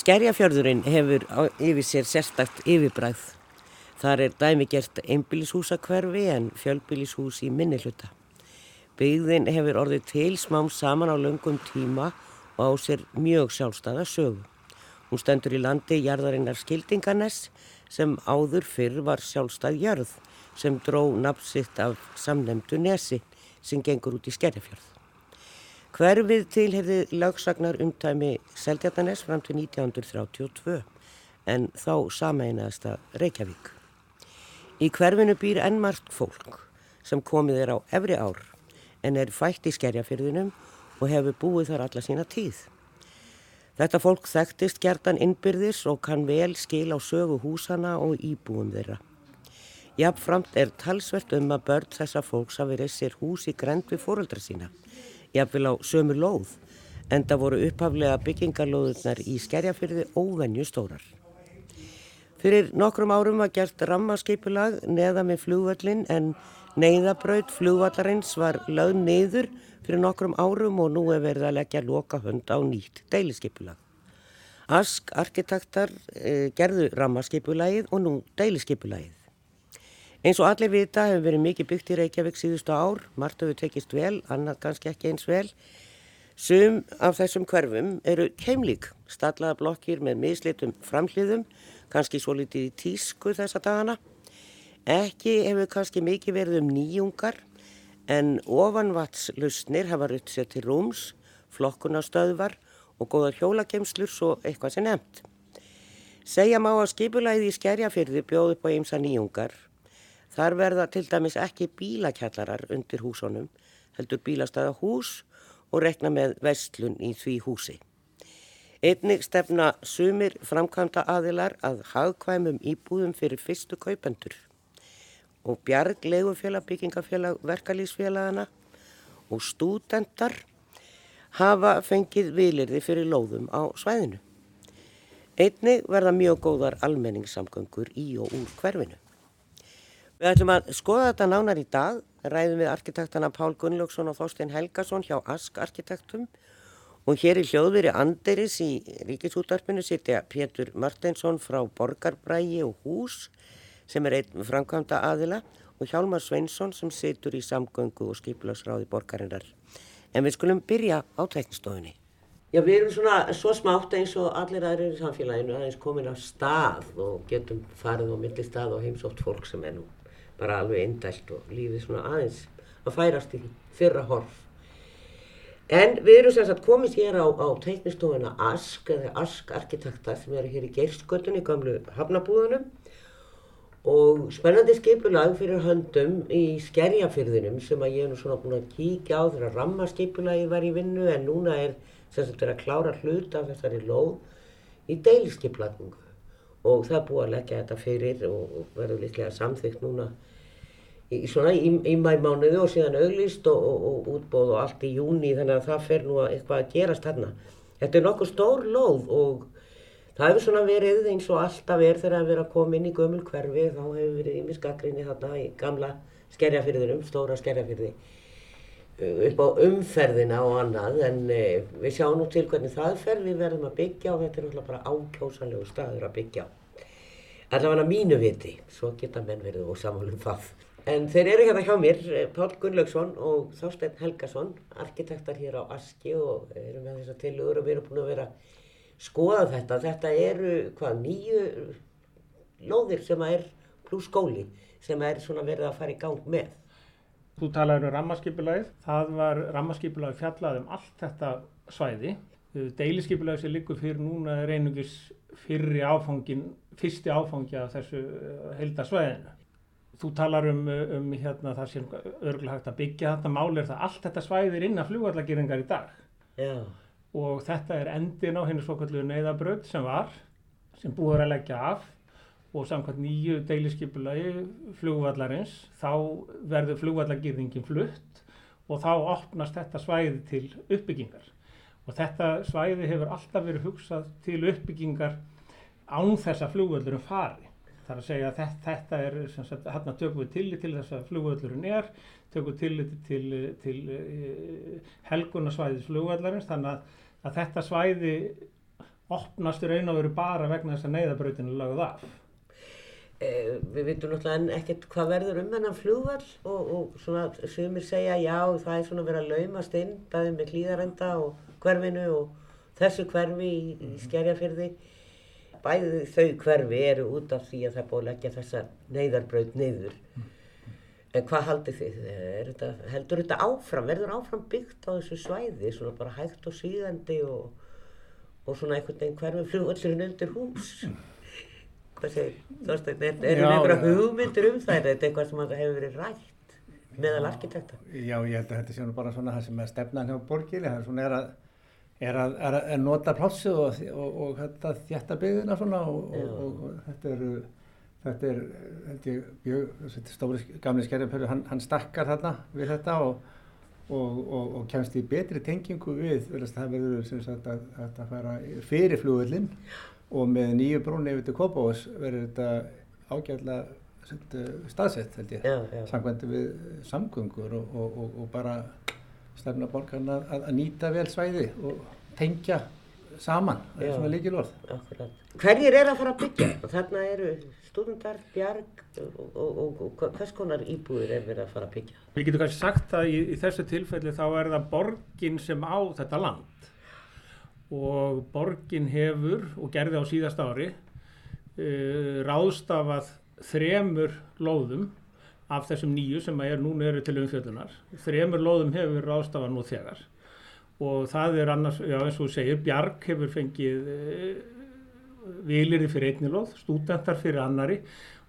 Skerjafjörðurinn hefur yfir sér sérstakt yfirbræð. Þar er dæmi gert einbílishúsakverfi en fjölbílishús í minnihluta. Byggðin hefur orðið til smám saman á löngum tíma og á sér mjög sjálfstæða sögu. Hún stendur í landi jarðarinnar Skildinganes sem áður fyrr var sjálfstæð jörð sem dró nafnsitt af samnemdu nesi sem gengur út í Skerjafjörð. Hverfið tilherði lagsagnar umtæmi Seldjartanes fram til 1932 en þá sameinaðast að Reykjavík. Í hverfinu býr ennmargt fólk sem komið er á efri ár en er fætt í skerjafyrðinum og hefur búið þar alla sína tíð. Þetta fólk þekktist gertan innbyrðis og kann vel skil á sögu húsana og íbúum þeirra. Jafnframt er talsvert um að börn þessa fólks hafi reysir hús í grend við fóröldra sína, jafnvel á sömu lóð, en það voru upphaflega byggingarlóðurnar í skerjafyrði óvenju stórar. Fyrir nokkrum árum var gert rammarskipulag neða með flugvallin en neyðabraut flugvallarins var lögð neyður fyrir nokkrum árum og nú er verið að leggja loka hönd á nýtt deilisskipulag. Ask arkitektar e, gerðu rammarskipulagið og nú deilisskipulagið. Eins og allir vita hefur verið mikið byggt í Reykjavík síðustu ár, margt hefur tekist vel, annað kannski ekki eins vel. Sum af þessum hverfum eru heimlík, stallaða blokkir með mislitum framhliðum kannski svo litið í tísku þessa dagana. Ekki hefur kannski mikið verið um nýjungar en ofanvatslusnir hafa rutt sér til rúms, flokkunastöðvar og góðar hjólakemslur svo eitthvað sem nefnt. Segja má að skipulæði í skerjafyrði bjóð upp á eimsa nýjungar. Þar verða til dæmis ekki bílakjallarar undir húsunum, heldur bílastæða hús og rekna með vestlun í því húsi. Einnig stefna sumir framkvæmda aðilar að hagkvæmum íbúðum fyrir fyrstu kaupendur og bjarg legufélag, byggingafélag, verkalýsfélagana og stúdendar hafa fengið vilirði fyrir lóðum á svæðinu. Einnig verða mjög góðar almenningssamgöngur í og úr hverfinu. Við ætlum að skoða þetta nánar í dag, ræðum við arkitektana Pál Gunnlaugsson og Þorstein Helgason hjá Ask Arkitektum Og hér í hljóðveri Anderis í Ríkisútarpinu sitja Pétur Marteinsson frá Borgarbrægi og Hús sem er einn framkvæmda aðila og Hjálmar Sveinsson sem situr í samgöngu og skipilagsráði borgarinnar. En við skulum byrja á teknistofunni. Já, við erum svona svo smátt eins og allir aðrir í samfélaginu aðeins komin á stað og getum farið á milli stað og heimsótt fólk sem er nú bara alveg indælt og lífið svona aðeins að færast í fyrra horf. En við erum sem sagt komist hér á, á teiknistofuna Ask eða Ask Arkitekta sem eru hér í Geirskötunni, gamlu hafnabúðunum og spennandi skipulag fyrir höndum í skerjafyrðinum sem að ég er nú svona búin að kíkja á þegar rammarskipulagi var í vinnu en núna er sem sagt verið að klára hlut af þessari lóð í deilskiplagungu og það er búið að leggja þetta fyrir og verður líklega samþygt núna í, svona í, í mæmánuðu og síðan auglist og, og, og útbóð og allt í júni þannig að það fer nú eitthvað að gerast þarna. Þetta er nokkuð stór lóð og það hefur svona verið eins og alltaf er þegar að vera að koma inn í gömul hverfi þá hefur verið ímiskakrinni þarna í gamla skerjafyrðinum, stóra skerjafyrði upp á umferðina og annað en e, við sjáum nú til hvernig það fer. Við verðum að byggja og þetta er náttúrulega bara ákjósanlegu staður að byggja allavega mínu viti, svo geta menn verið og samanlum það En þeir eru hérna hjá mér, eh, Pál Gunnlaugsson og Þásteinn Helgason, arkitektar hér á Aski og eru með þessa tilugur og við erum búin að vera að skoða þetta. Þetta eru hvað nýju lóðir sem er pluss skóli sem er svona verið að fara í gang með. Þú talaður um rammarskipulagið. Það var rammarskipulagið fjallað um allt þetta svæði. Deiliskipulagið sem liggur fyrir núna er einungis fyrri áfangin, fyrsti áfangi af þessu eh, heilda svæðinu. Þú talar um, um hérna, það sem örgulega hægt að byggja þetta máli er það allt þetta svæðir inn að flugvallageringar í dag. Já. og þetta er endin á henni svokallu neyðabraut sem var, sem búið að leggja af. Og samkvæmt nýju deiliskypulagi flugvallarins þá verður flugvallagirðingin flutt og þá opnast þetta svæði til uppbyggingar. Og þetta svæði hefur alltaf verið hugsað til uppbyggingar án þess að flugvallurum fari Það er að segja að þetta er, hérna tökum við tillit til þess að flugvöldurinn er, tökum við tillit til, til, til uh, helgunarsvæðis flugvöldarins, þannig að, að þetta svæði opnast í raun og veru bara vegna þess að neyðabrautinu lögð af. Eh, við veitum náttúrulega enn ekkert hvað verður um hennan flugvall og, og svona sumir segja já það er svona verið að laumast inn bæðið með klíðarenda og hverfinu og þessu hverfi í, í skerjafyrði. Bæðið þau hverfi eru út af því að það er búið að leggja þessa neyðarbraut neyður. En hvað haldið þið? Þetta, heldur þetta áfram? Verður áfram byggt á þessu svæði svona bara hægt og síðandi og, og svona einhvern veginn hverfi flugvallurinn undir hús? Hvað segir Þorstein? Er, Já, einhverja hugmyndir um það? Er þetta eitthvað sem hefur verið rætt meðal arkitekta? Já, ég held að þetta sé nú bara svona það sem er stefnan hjá borginni, það er svona er að, er að, er að nota plássu og, og, og þetta þjætta byggðina svona og, og, og, og þetta er, þetta er, þetta stóri gamli skerjafjörður, hann, hann stakkar þarna við þetta og, og, og, og kemst í betri tengingu við, það verður sem sagt að, þetta fara fyrir flugvöllin og með nýju brúni yfir til Kópavós verður þetta sagt, staðsett held ég samkvæmt við samgöngur og, og, og, og bara stefna borgarna að, að nýta vel svæði og tengja saman, það er svona líkilorð. Akkurat. Hverjir er að fara að byggja? Þarna eru stúdendar, bjarg og, og, og, og hvers konar íbúðir er verið að fara að byggja? Við getum kannski sagt að í, í þessu tilfelli þá er það borgin sem á þetta land og borgin hefur og gerði á síðast ári uh, ráðstafað þremur lóðum af þessum nýju sem er núna eru til umfjöldunar. Þremur lóðum hefur ráðstafað nú þegar og það er annars, já eins og þú segir, Bjarg hefur fengið uh, vilirði fyrir einni lóð, stúdentar fyrir annari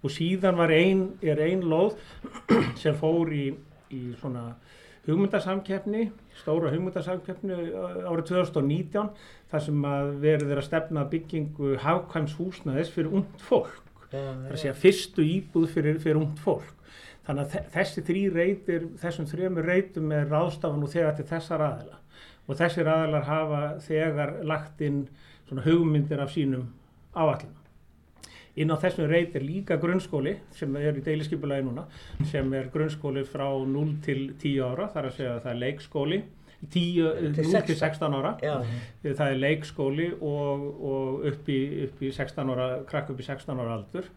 og síðan var ein, er ein lóð sem fór í, í svona hugmyndasamkeppni, stóra hugmyndasamkeppni uh, árið 2019 þar sem að verður að stefna byggingu hafkvæms húsnæðis fyrir ungt fólk. Það er að fyrstu íbúð fyrir, fyrir ungt fólk. Þannig að þe- þessi þrý reytir, þessum þremur reytum er ráðstafan og þegar til þessar aðila. Og þessir aðilar hafa þegar lagt inn svona hugmyndir af sínum áallum. Inn á þessum reit er líka grunnskóli sem er í deiliskipulagi núna sem er grunnskóli frá 0 til 10 ára, þar að segja að það er leikskóli. 10, Til 0 til 16 ára. Já, það er leikskóli og, og upp, í, upp í 16 ára, krakk upp í 16 ára aldur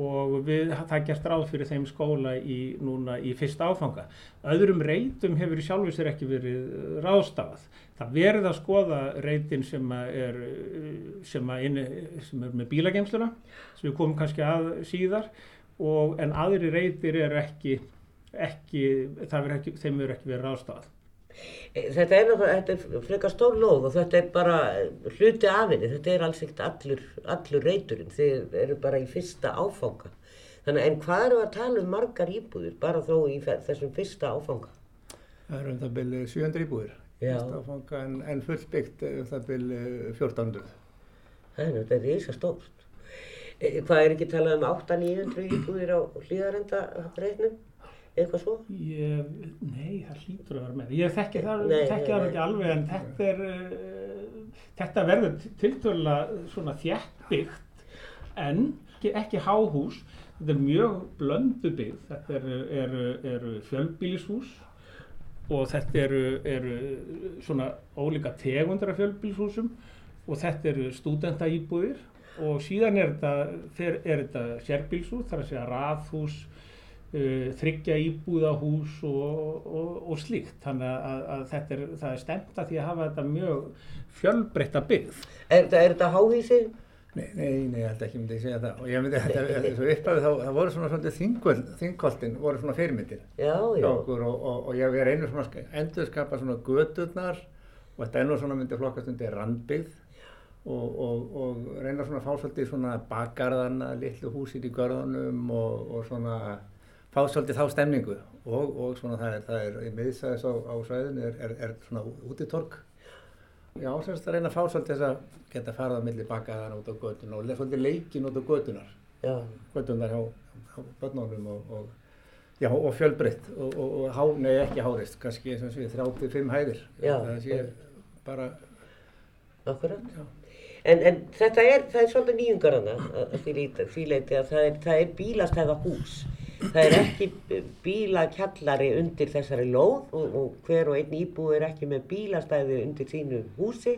og við, það er gert ráð fyrir þeim skóla í, núna í fyrsta áfanga. Öðrum reytum hefur í sjálfu sér ekki verið eh, ráðstafað. Það verið að skoða reytin sem er, eh, sem inni, sem er með bílagemsluna, sem við komum kannski að síðar, og, en aðri reytir eru ekki, ekki, verið ekki, þeim verið ekki verið ráðstafað. Þetta er, þetta er frekar stór lóð og þetta er bara hluti af henni, þetta er alls ekkert allur, allur reyturinn, þið eru bara í fyrsta áfanga. Þannig en hvað eru að tala um margar íbúðir, bara þó í þessum fyrsta áfanga? Það er um það byrju 700 íbúðir, fyrsta áfanga, en, en fullbyggt er um það byrju 1400. Það er náttúrulega reysa stórt. Hvað er ekki talað um 800-900 íbúðir á hlýðarenda reynum? Eitthvað svo? Ég, nei, það hlýtur að vera með. Ég þekki það, ekki alveg en þetta er, uh, þetta verður tiltölulega svona þjættbyggt en ekki, ekki háhús. Þetta er mjög blöndu byggð. Þetta eru, eru, eru fjölbýlishús og þetta eru, eru svona ólíka tegundar af fjölbýlishúsum og þetta eru stúdentaíbúðir og síðan er þetta, er þetta sérbýlshús, þar að segja raðhús, uh, þryggja íbúðahús og, og, og slíkt. Þannig að, að þetta er, það er stemt að því að hafa þetta mjög fjölbreytta byggð. Er, þetta- er þetta háhísi? Nei, nei, nei, ég held ekki myndi ég segja það. Og ég myndi, þetta, þessu upphafið, þá, það voru svona þingvöld, þingkoltin voru svona fyrirmyndir Já, já. og, og, og ég er einu svona sk- endurskapa svona göturnar og þetta er nú svona myndi flokkast undir randbyggð og, og, og reyna svona að fá svolítið svona bakgarðana, litlu húsir í görðunum og, og svona fá svolítið þá stemningu. Og, og svona það er, það er í miðsæðis á, á svæðinu er, er, er svona útitorg. Já, semst að reyna að fá svolítið þess að geta farið á milli bakkaðan út á götun og svolítið leikin út á götunar Já, götunar hjá, hjá börnunum og, og, já, og fjölbreytt og, og, og há, nei ekki hárist, kannski sem sé 35 hæðir. Já. það sé bara akkurat. já, En, en þetta er, það er svolítið nýjungar hana að því leiti að það er, það er bílastæða hús. Það er ekki bílakjallari undir þessari lóð og, og hver og einn íbúi er ekki með bílastæði undir sínu húsi.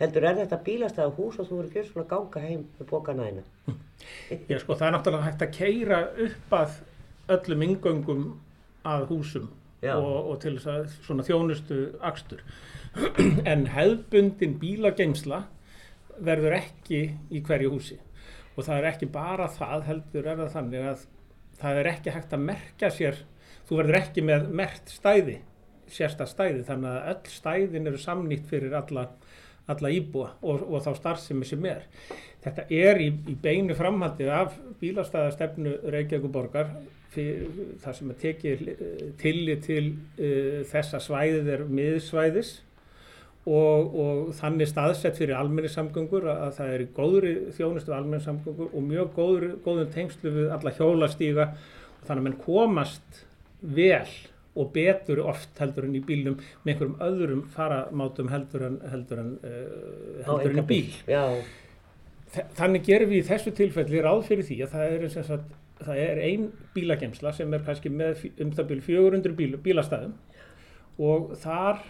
heldur er þetta bílastæða hús og þú eru ekki svona að ganga heim með bókana eina. Já, sko, það er náttúrulega hægt að keira upp að öllum ingöngum að húsum og, og til þess að svona þjónustu akstur. en hefðbundin bílageimsla verður ekki í hverju húsi og það er ekki bara það heldur er það þannig að það er ekki hægt að merkja sér, þú verður ekki með mert stæði, sérsta stæði þannig að öll stæðin eru samnýtt fyrir alla, alla íbúa og, og þá starfsemi sem er. Þetta er í, í beinu framhaldi af bílastæðastefnu Reykjavík borgar það sem er tekið tillit til uh, þessa svæðið er miðsvæðis og, og þannig staðsett fyrir almenningssamgöngur að, að það er góðri þjónustu almenningssamgöngur og mjög góður, góðum tengslu við alla hjólastíga og þannig að menn komast vel og betur oft heldur en í bílnum með einhverjum öðrum faramátum heldur en, heldur en, uh, heldur en í bíl. Já. Þannig gerum við í þessu tilfelli ráð fyrir því að það er, sagt, það er ein bílagemsla sem er kannski með um það bíl 400 bíl, bílastæðum og þar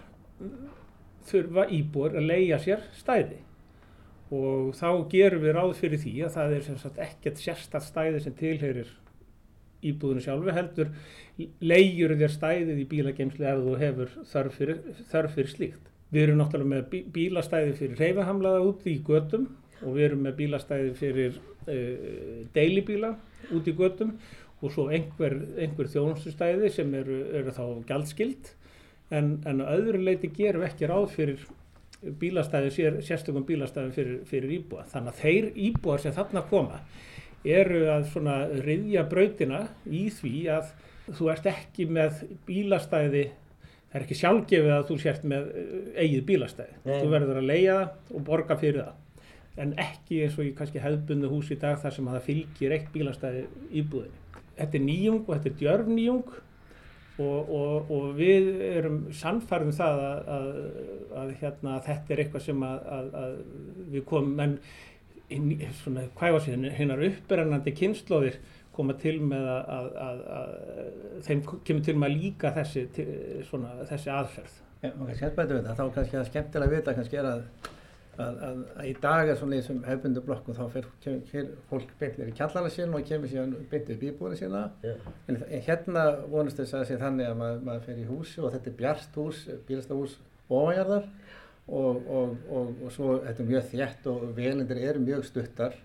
þurfa íbúar að leia sér stæði og þá gerum við ráð fyrir því að það er sagt, ekkert sérstatt stæði sem tilherir íbúðinu sjálfu heldur leigjur þér stæðið í bílageimslu ef þú hefur þörf fyrir, þörf fyrir slíkt. Við erum náttúrulega með bílastæði fyrir reyfahamlaða út í götum og við erum með bílastæði fyrir uh, deilibíla út í götum og svo einhver, einhver þjónustustæði sem eru, eru þá gjaldskild en, en öðru leiti gerum ekki ráð fyrir bílastæði, sér, sérstökum bílastæði fyrir, fyrir íbúa. Þannig að þeir íbúar sem þarna koma eru að svona riðja brautina í því að þú ert ekki með bílastæði það er ekki sjálfgefið að þú sért með eh, eigið bílastæði. Nei. Þú verður að leia það og borga fyrir það. En ekki eins og í kannski hefðbundu hús í dag þar sem að það fylgir eitt bílastæði íbúðinni. Þetta er nýjung og þetta er djörf nýjung og, og, og við erum sannfærðum það að, að, að hérna, þetta er eitthvað sem að, að við komum en svona, hvað var síðan, hinnar upprennandi kynnslóðir koma til með að þeim kemur til með að líka þessi, svona, þessi aðferð. Ja, maður kannski hefði betur við það, þá kannski að skemmtilega vita kannski er að Að, að, að í dag er svona í þessum hefbundu blokku þá fyrir fólk beintir í kjallara sín og kemur síðan beintir í bíbúinu sína yeah. en hérna vonast þess að sé þannig að maður, maður fer í húsi og þetta er bjart hús, bílastahús ofanjarðar og, og, og, og svo þetta er mjög þjætt og velindir eru mjög stuttar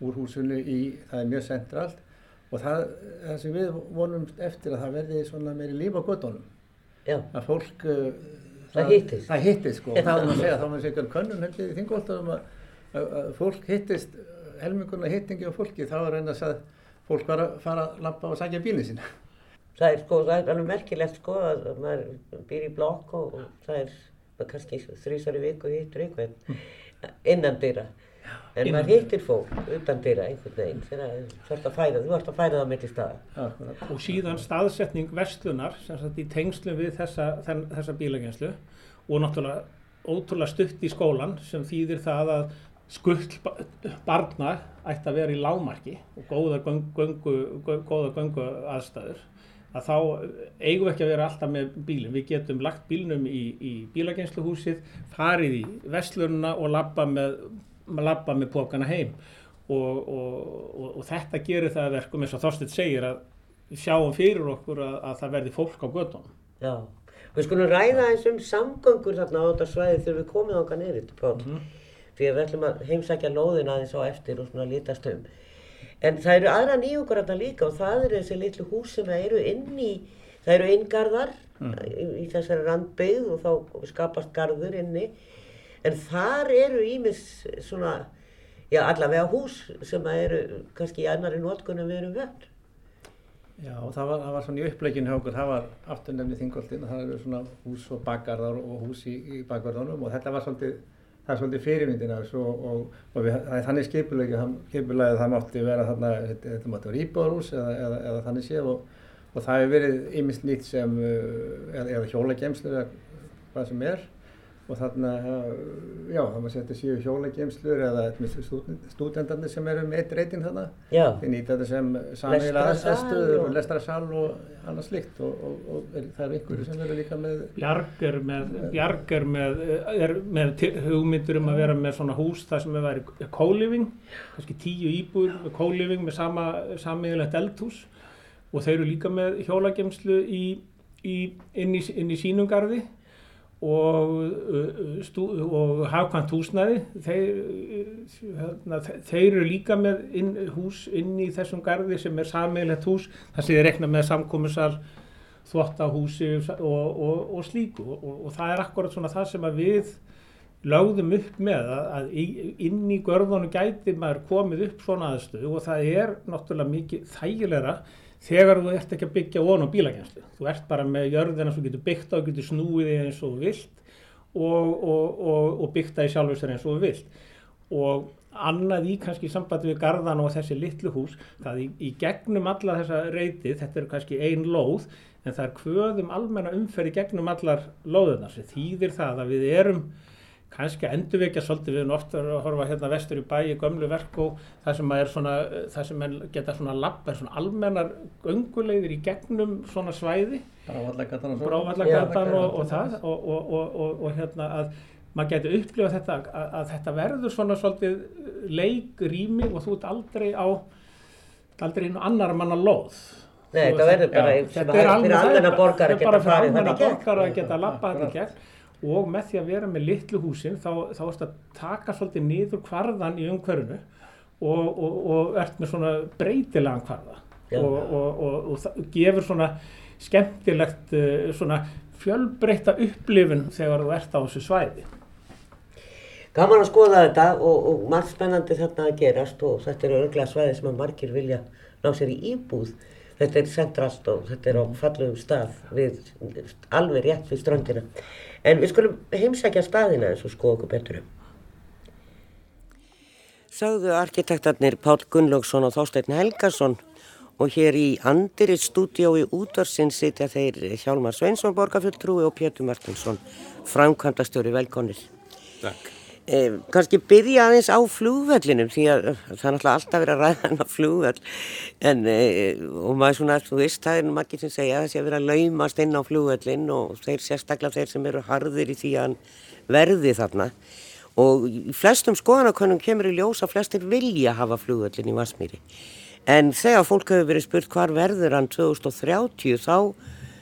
úr húsinu í, það er mjög centralt og það, það sem við vonum eftir að það verði svona meiri líf á göttunum yeah. að fólk Það hittist. Það hittist sko og það er að segja, þá er það einhver könnun heldur í þingoltarum að, fólk hittist, helminguna hittingi á fólki, þá er reynast að fólk var að fara að lappa og sagja bílinn sína. Það er sko, það er alveg merkilegt sko að maður býr í blokk og, og það er kannski þrýsari viku hittur einhvern innan dyra. En maður hittir fólk utan dyra einhvern veginn þú ert að færa, þú ert að færa það með til staða. Og síðan staðsetning vestlunar sem sagt í tengslu við þessa, þessa bílagenslu og náttúrulega ótrúlega stutt í skólan sem þýðir það að skull barna ætti að vera í lámarki og góða göngu, aðstæður að þá eigum við ekki að vera alltaf með bílum. Við getum lagt bílnum í, í bílagensluhúsið, farið í vestlununa og labba með lappa með pókana heim og, og, og, og þetta gerir það verkum eins og Þorstedt segir að sjáum fyrir okkur að, að það verði fólk á gödunum. Já, við skulum ræða eins um samgöngur þarna á þetta svæði þegar við komum okkar neyrir til Pál. Mm -hmm. Að við ætlum að heimsækja lóðina aðeins á eftir og svona lítast um. En það eru aðra nýjungur þarna líka og það eru þessi litlu hús sem eru inn í, það eru inngarðar mm. í, í þessari randbyggð og þá skapast garður inni en þar eru ímis svona, já allavega hús sem eru kannski í annari nótkunum við erum vönd. Já, það var, það var svona í uppleginu hjá okkur, það var afturnemni þingoltinn og það eru svona hús og bakgarðar og hús í, í bakgarðunum og þetta var svolítið, það er svolítið fyrirmyndin af þessu og, og, og við, það þannig skipulegið, skipulegið það mátti vera þarna, þetta, þetta mátti vera íbúðarhús eða, eða, eða þannig séð og, og það hefur verið ymist nýtt sem, eða, eða hjólagemslu eða hvað sem er og þarna, já, það maður setja séu hjólageimslur eða stúdendarnir sem eru með eitt reyting þarna. Þeir nýta þetta sem Lestrarsal aðstöður og- lestrasal og annað slikt og, og, og er, það eru einhverju sem eru líka með Bjarg er með, Bjarg er með, er með til- hugmyndir um að vera með svona hús þar sem er væri co-living, kannski tíu íbúr með co-living með sama samiðilegt eldhús. Og þeir eru líka með hjólagemslu í, í, inn, í, inn í sínum garði og, uh, og hafkvæmt húsnæði. Þeir, uh, hérna, þe- þeir eru líka með inn, hús inn í þessum garði sem er samiðilegt hús þar sem þeir rekna með samkomisal þvottahúsi og, og, og slíku. Og, það er akkurat svona það sem við lögðum upp með að, að inn í görðunum gæti maður komið upp svona aðstöðu og það er náttúrulega mikið þægilegra þegar þú ert ekki að byggja von á bílagenslu. Þú ert bara með jörðina sem getur byggt á, getur snúið þig eins og vilt og, og, og, og byggt það í sjálfur eins og vilt. Og annað í kannski sambandi við garðan og þessi litlu hús, það í, í gegnum alla þessa reyti, þetta er kannski ein lóð, en það er kvöðum almenna umferð í gegnum allar lóðunar sem þýðir það að við erum kannski að endurvekja svolítið við erum ofta að horfa hérna vestur í bæ í gömlu verk og það sem er svona það sem geta svona lapp er svona almennar göngulegðir í gegnum svona svæði. Brávallegatan og og, og það og, og, og, og hérna að maður getur upplifað þetta að, að þetta verður svona svolítið leikrými og þú ert aldrei á aldrei á annar manna lóð. Nei, veist, verður bara þetta er það almenna geta farið borgara að geta labbað þetta í gegn og með því að vera með litlu húsin þá, þá ertu að taka svolítið niður kvarðan í umhverfinu og, og, og ert með svona breytilegan kvarða Já. og, og, gefur svona skemmtilegt uh, svona fjölbreytta upplifun þegar þú ert á þessu svæði Gaman að skoða þetta og, og margt spennandi þarna að gerast og þetta er örglega svæði sem að margir vilja ná sér í íbúð. Þetta er centralt og þetta er á fallugum stað við alveg rétt við ströndina. En við skulum heimsækja staðina eins og skoða okkur betur um. Sagðu arkitektarnir Pál Gunnlaugsson og Þásteinn Helgason og hér í Andirit stúdiói útvarsinn sitja þeir Hjálmar Sveinsson borgarfulltrúi og Pétur Martinsson framkvæmdastjóri velkonir. Takk. Eh, kannski byrja aðeins á flugvellinum því að það er náttúrulega alltaf verið að ræða hennar flugvell en eh, og maður svona, þú veist, það er margir sem segja að sé að vera að laumast inn á flugvellin og þeir sérstaklega þeir sem eru harðir í því að hann verði þarna. Og flestum skoðanakönnum kemur í ljós að flestir vilja hafa flugvellin í Vasmíri en þegar fólk hefur verið spurt hvar verður hann 2030 þá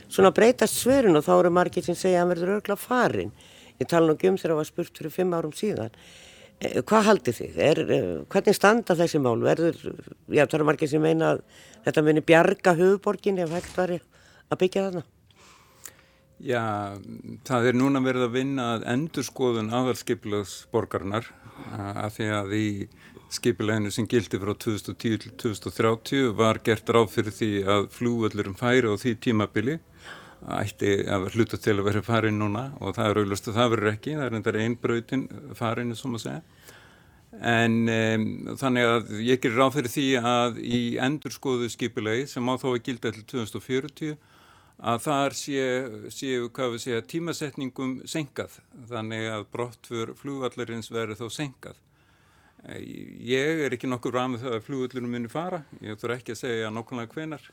svona breytast svörin og þá eru margir sem segja að hann verður örgla farin Ég tala nú ekki um þegar það var spurt fyrir fimm árum síðan. Eh, Hvað haldið þið? Er, eh, hvernig standa þessi mál? Verður, já, það eru margir sem meina að þetta muni bjarga höfuborgin ef hægt var að byggja þarna. Já, það er núna verið að vinna að endurskoðun aðalskipulags borgarnar af því að í skipuleginu sem gildi frá 2010 til 2030 var gert ráð fyrir því að flúvöldurum færi á því tímabili ætti að hluta til að vera farin núna og það er auðvitað að það verður ekki, það er endar einbrautin farinu sem að segja. En um, þannig að ég gerir ráð fyrir því að í endurskoðu skipulegi sem á þá að gilda til 2040 að þar séu, séu hvað við segja, tímasetningum senkað, þannig að brottfur flugvallarins verður þá senkað. Ég er ekki nokkur ræð með það að flugvallunum muni fara, ég þurfa ekki að segja nokkulega hvenar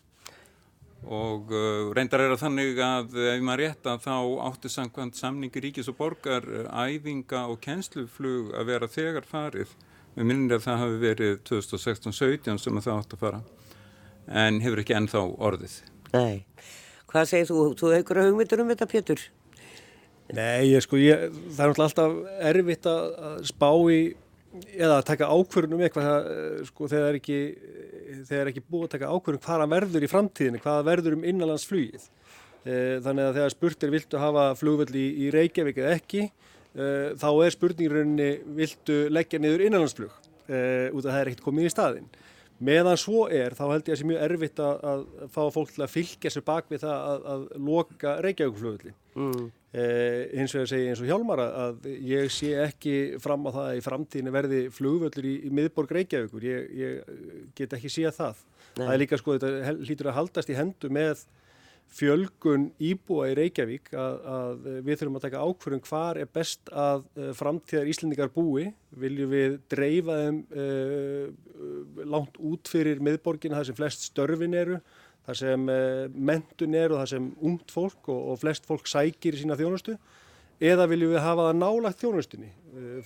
og uh, reyndar er að þannig að ef maður rétt að þá áttu samkvæmt samningi ríkis og borgar uh, æfinga og kennsluflug að vera þegar farið með minnir að það hafi verið 2016-17 sem það átt að fara en hefur ekki ennþá orðið. Nei. Hvað segir þú? Þú hefur hugmyndur um þetta, Pétur? Nei, ég sko, ég, það er alltaf erfitt að, að spá í eða að taka ákvörðun um eitthvað eh, sko, þegar ekki er ekki búið að taka ákvörðun hvaða verður í framtíðinu, hvaða verður um innanlandsflugið. E, þannig að þegar spurt er viltu hafa flugvöld í, í Reykjavík eða ekki, e, þá er spurningurunni viltu leggja niður innanlandsflug e, út af það er ekkert komið í staðinn. Meðan svo er, þá held ég að það sé mjög erfitt að, að fá fólk til að fylgja sér bak við það að, að loka Reykjavíkflugvöldin. Mm. Eh, hins vegar segi eins og Hjálmar að ég sé ekki fram á það að í framtíðinu verði flugvöldur í, í miðborg Reykjavíkur, ég, ég get ekki séð það. Nei. Það er líka sko, þetta hlýtur að haldast í hendu með, fjölgun íbúa í Reykjavík að, að við þurfum að taka ákverðum hvar er best að uh, framtíðar Íslendingar búi. Viljum við dreifa þeim uh, langt út fyrir miðborgina þar sem flest störfin eru, þar sem uh, mentun er og þar sem ungt fólk og, og flest fólk sækir í sína þjónustu eða viljum við hafa það nálagt þjónustunni.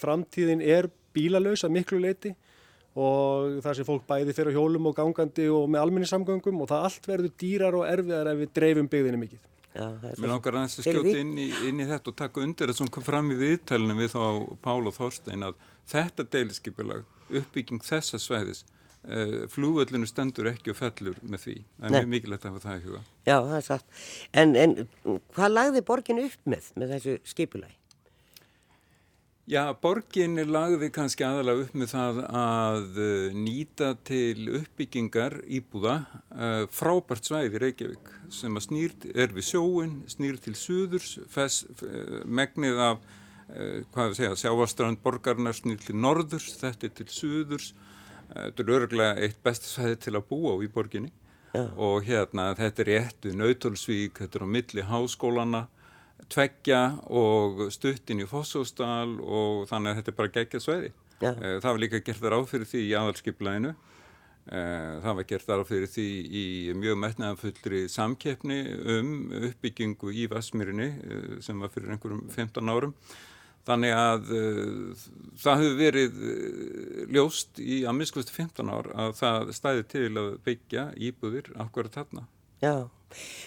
Framtíðin er bílalös að miklu leiti og það sem fólk bæði fyrir hjólum og gangandi og með alminnisamgöngum og það allt verður dýrar og erfiðar ef við dreifum byggðinni mikið. Já, Mér langar aðeins að skjóta inn í, inn í þetta og taka undir það sem kom fram í viðtælunum við þá Pál og Þorstein að þetta deiliskypilag, uppbygging þessa sveiðis, uh, flúvöllinu stendur ekki og fellur með því. Það er mjög mikilvægt að hafa það í huga. Já, það er satt. En, en hvað lagði borgin upp með með þessu skipulagi? Já, borgin lagði kannski aðalega upp með það að uh, nýta til uppbyggingar íbúða uh, frábært svæði Reykjavík sem að snýrt er við sjóin, snýrt til suðurs, fes, uh, megnið af, hvað við segja, sjávastrand borgarnar snýrt til norðurs, þetta er til suðurs, þetta er örgulega eitt best svæði til að búa á í borginni Já. og hérna þetta er rétt við Nautalsvík, þetta er á milli háskólana tveggja og stuttin í Fossóstal og þannig að þetta er bara geggjað sveiði. Ja. Eh, það var líka gert þar áfyrir því í aðalskiplæðinu. Eh, það var gert þar áfyrir því í mjög metnaðanfullri samkeppni um uppbyggingu í Vasmírinni eh, sem var fyrir einhverjum 15 árum. Þannig að uh, það hefur verið ljóst í að misklustu 15 ár að það stæði til að byggja íbúðir akkurat þarna. Já.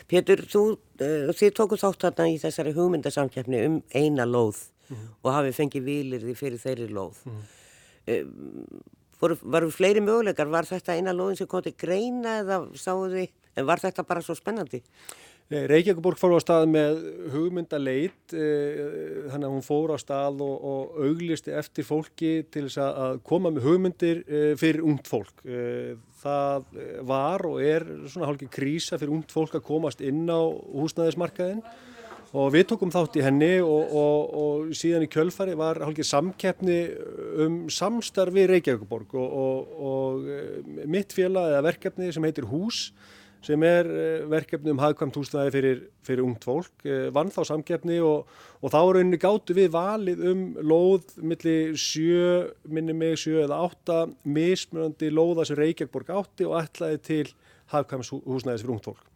Pétur, þú, uh, þið tóku þátt þarna í þessari hugmyndasamkjafni um eina lóð mm. og hafið fengið výlirði fyrir þeirri lóð. Mm. Uh, voru, varu fleiri möguleikar, var þetta eina lóðin sem kom til greina eða sáðu þið, en var þetta bara svo spennandi? Reykjavík fór á stað með hugmyndaleit þannig að hún fór á stað og, og auglisti eftir fólki til þess að koma með hugmyndir fyrir ungt fólk. Það var og er svona hálfgeir krísa fyrir ungt fólk að komast inn á húsnæðismarkaðin og við tókum þátt í henni og, og, og síðan í kjölfari var hálfgeir samkeppni um samstarfi Reykjavík og mitt félag eða verkefni sem heitir Hús sem er eh, verkefni um hagkvæmt húsnæði fyrir, fyrir ungt fólk, eh, vann þá samkeppni og, og þá rauninni gáttu við valið um lóð millir sjö, minni mig sjö eða átta mismunandi lóða sem Reykjavíkborg átti og ætlaði til hagkvæmt húsnæðis fyrir ungt fólk.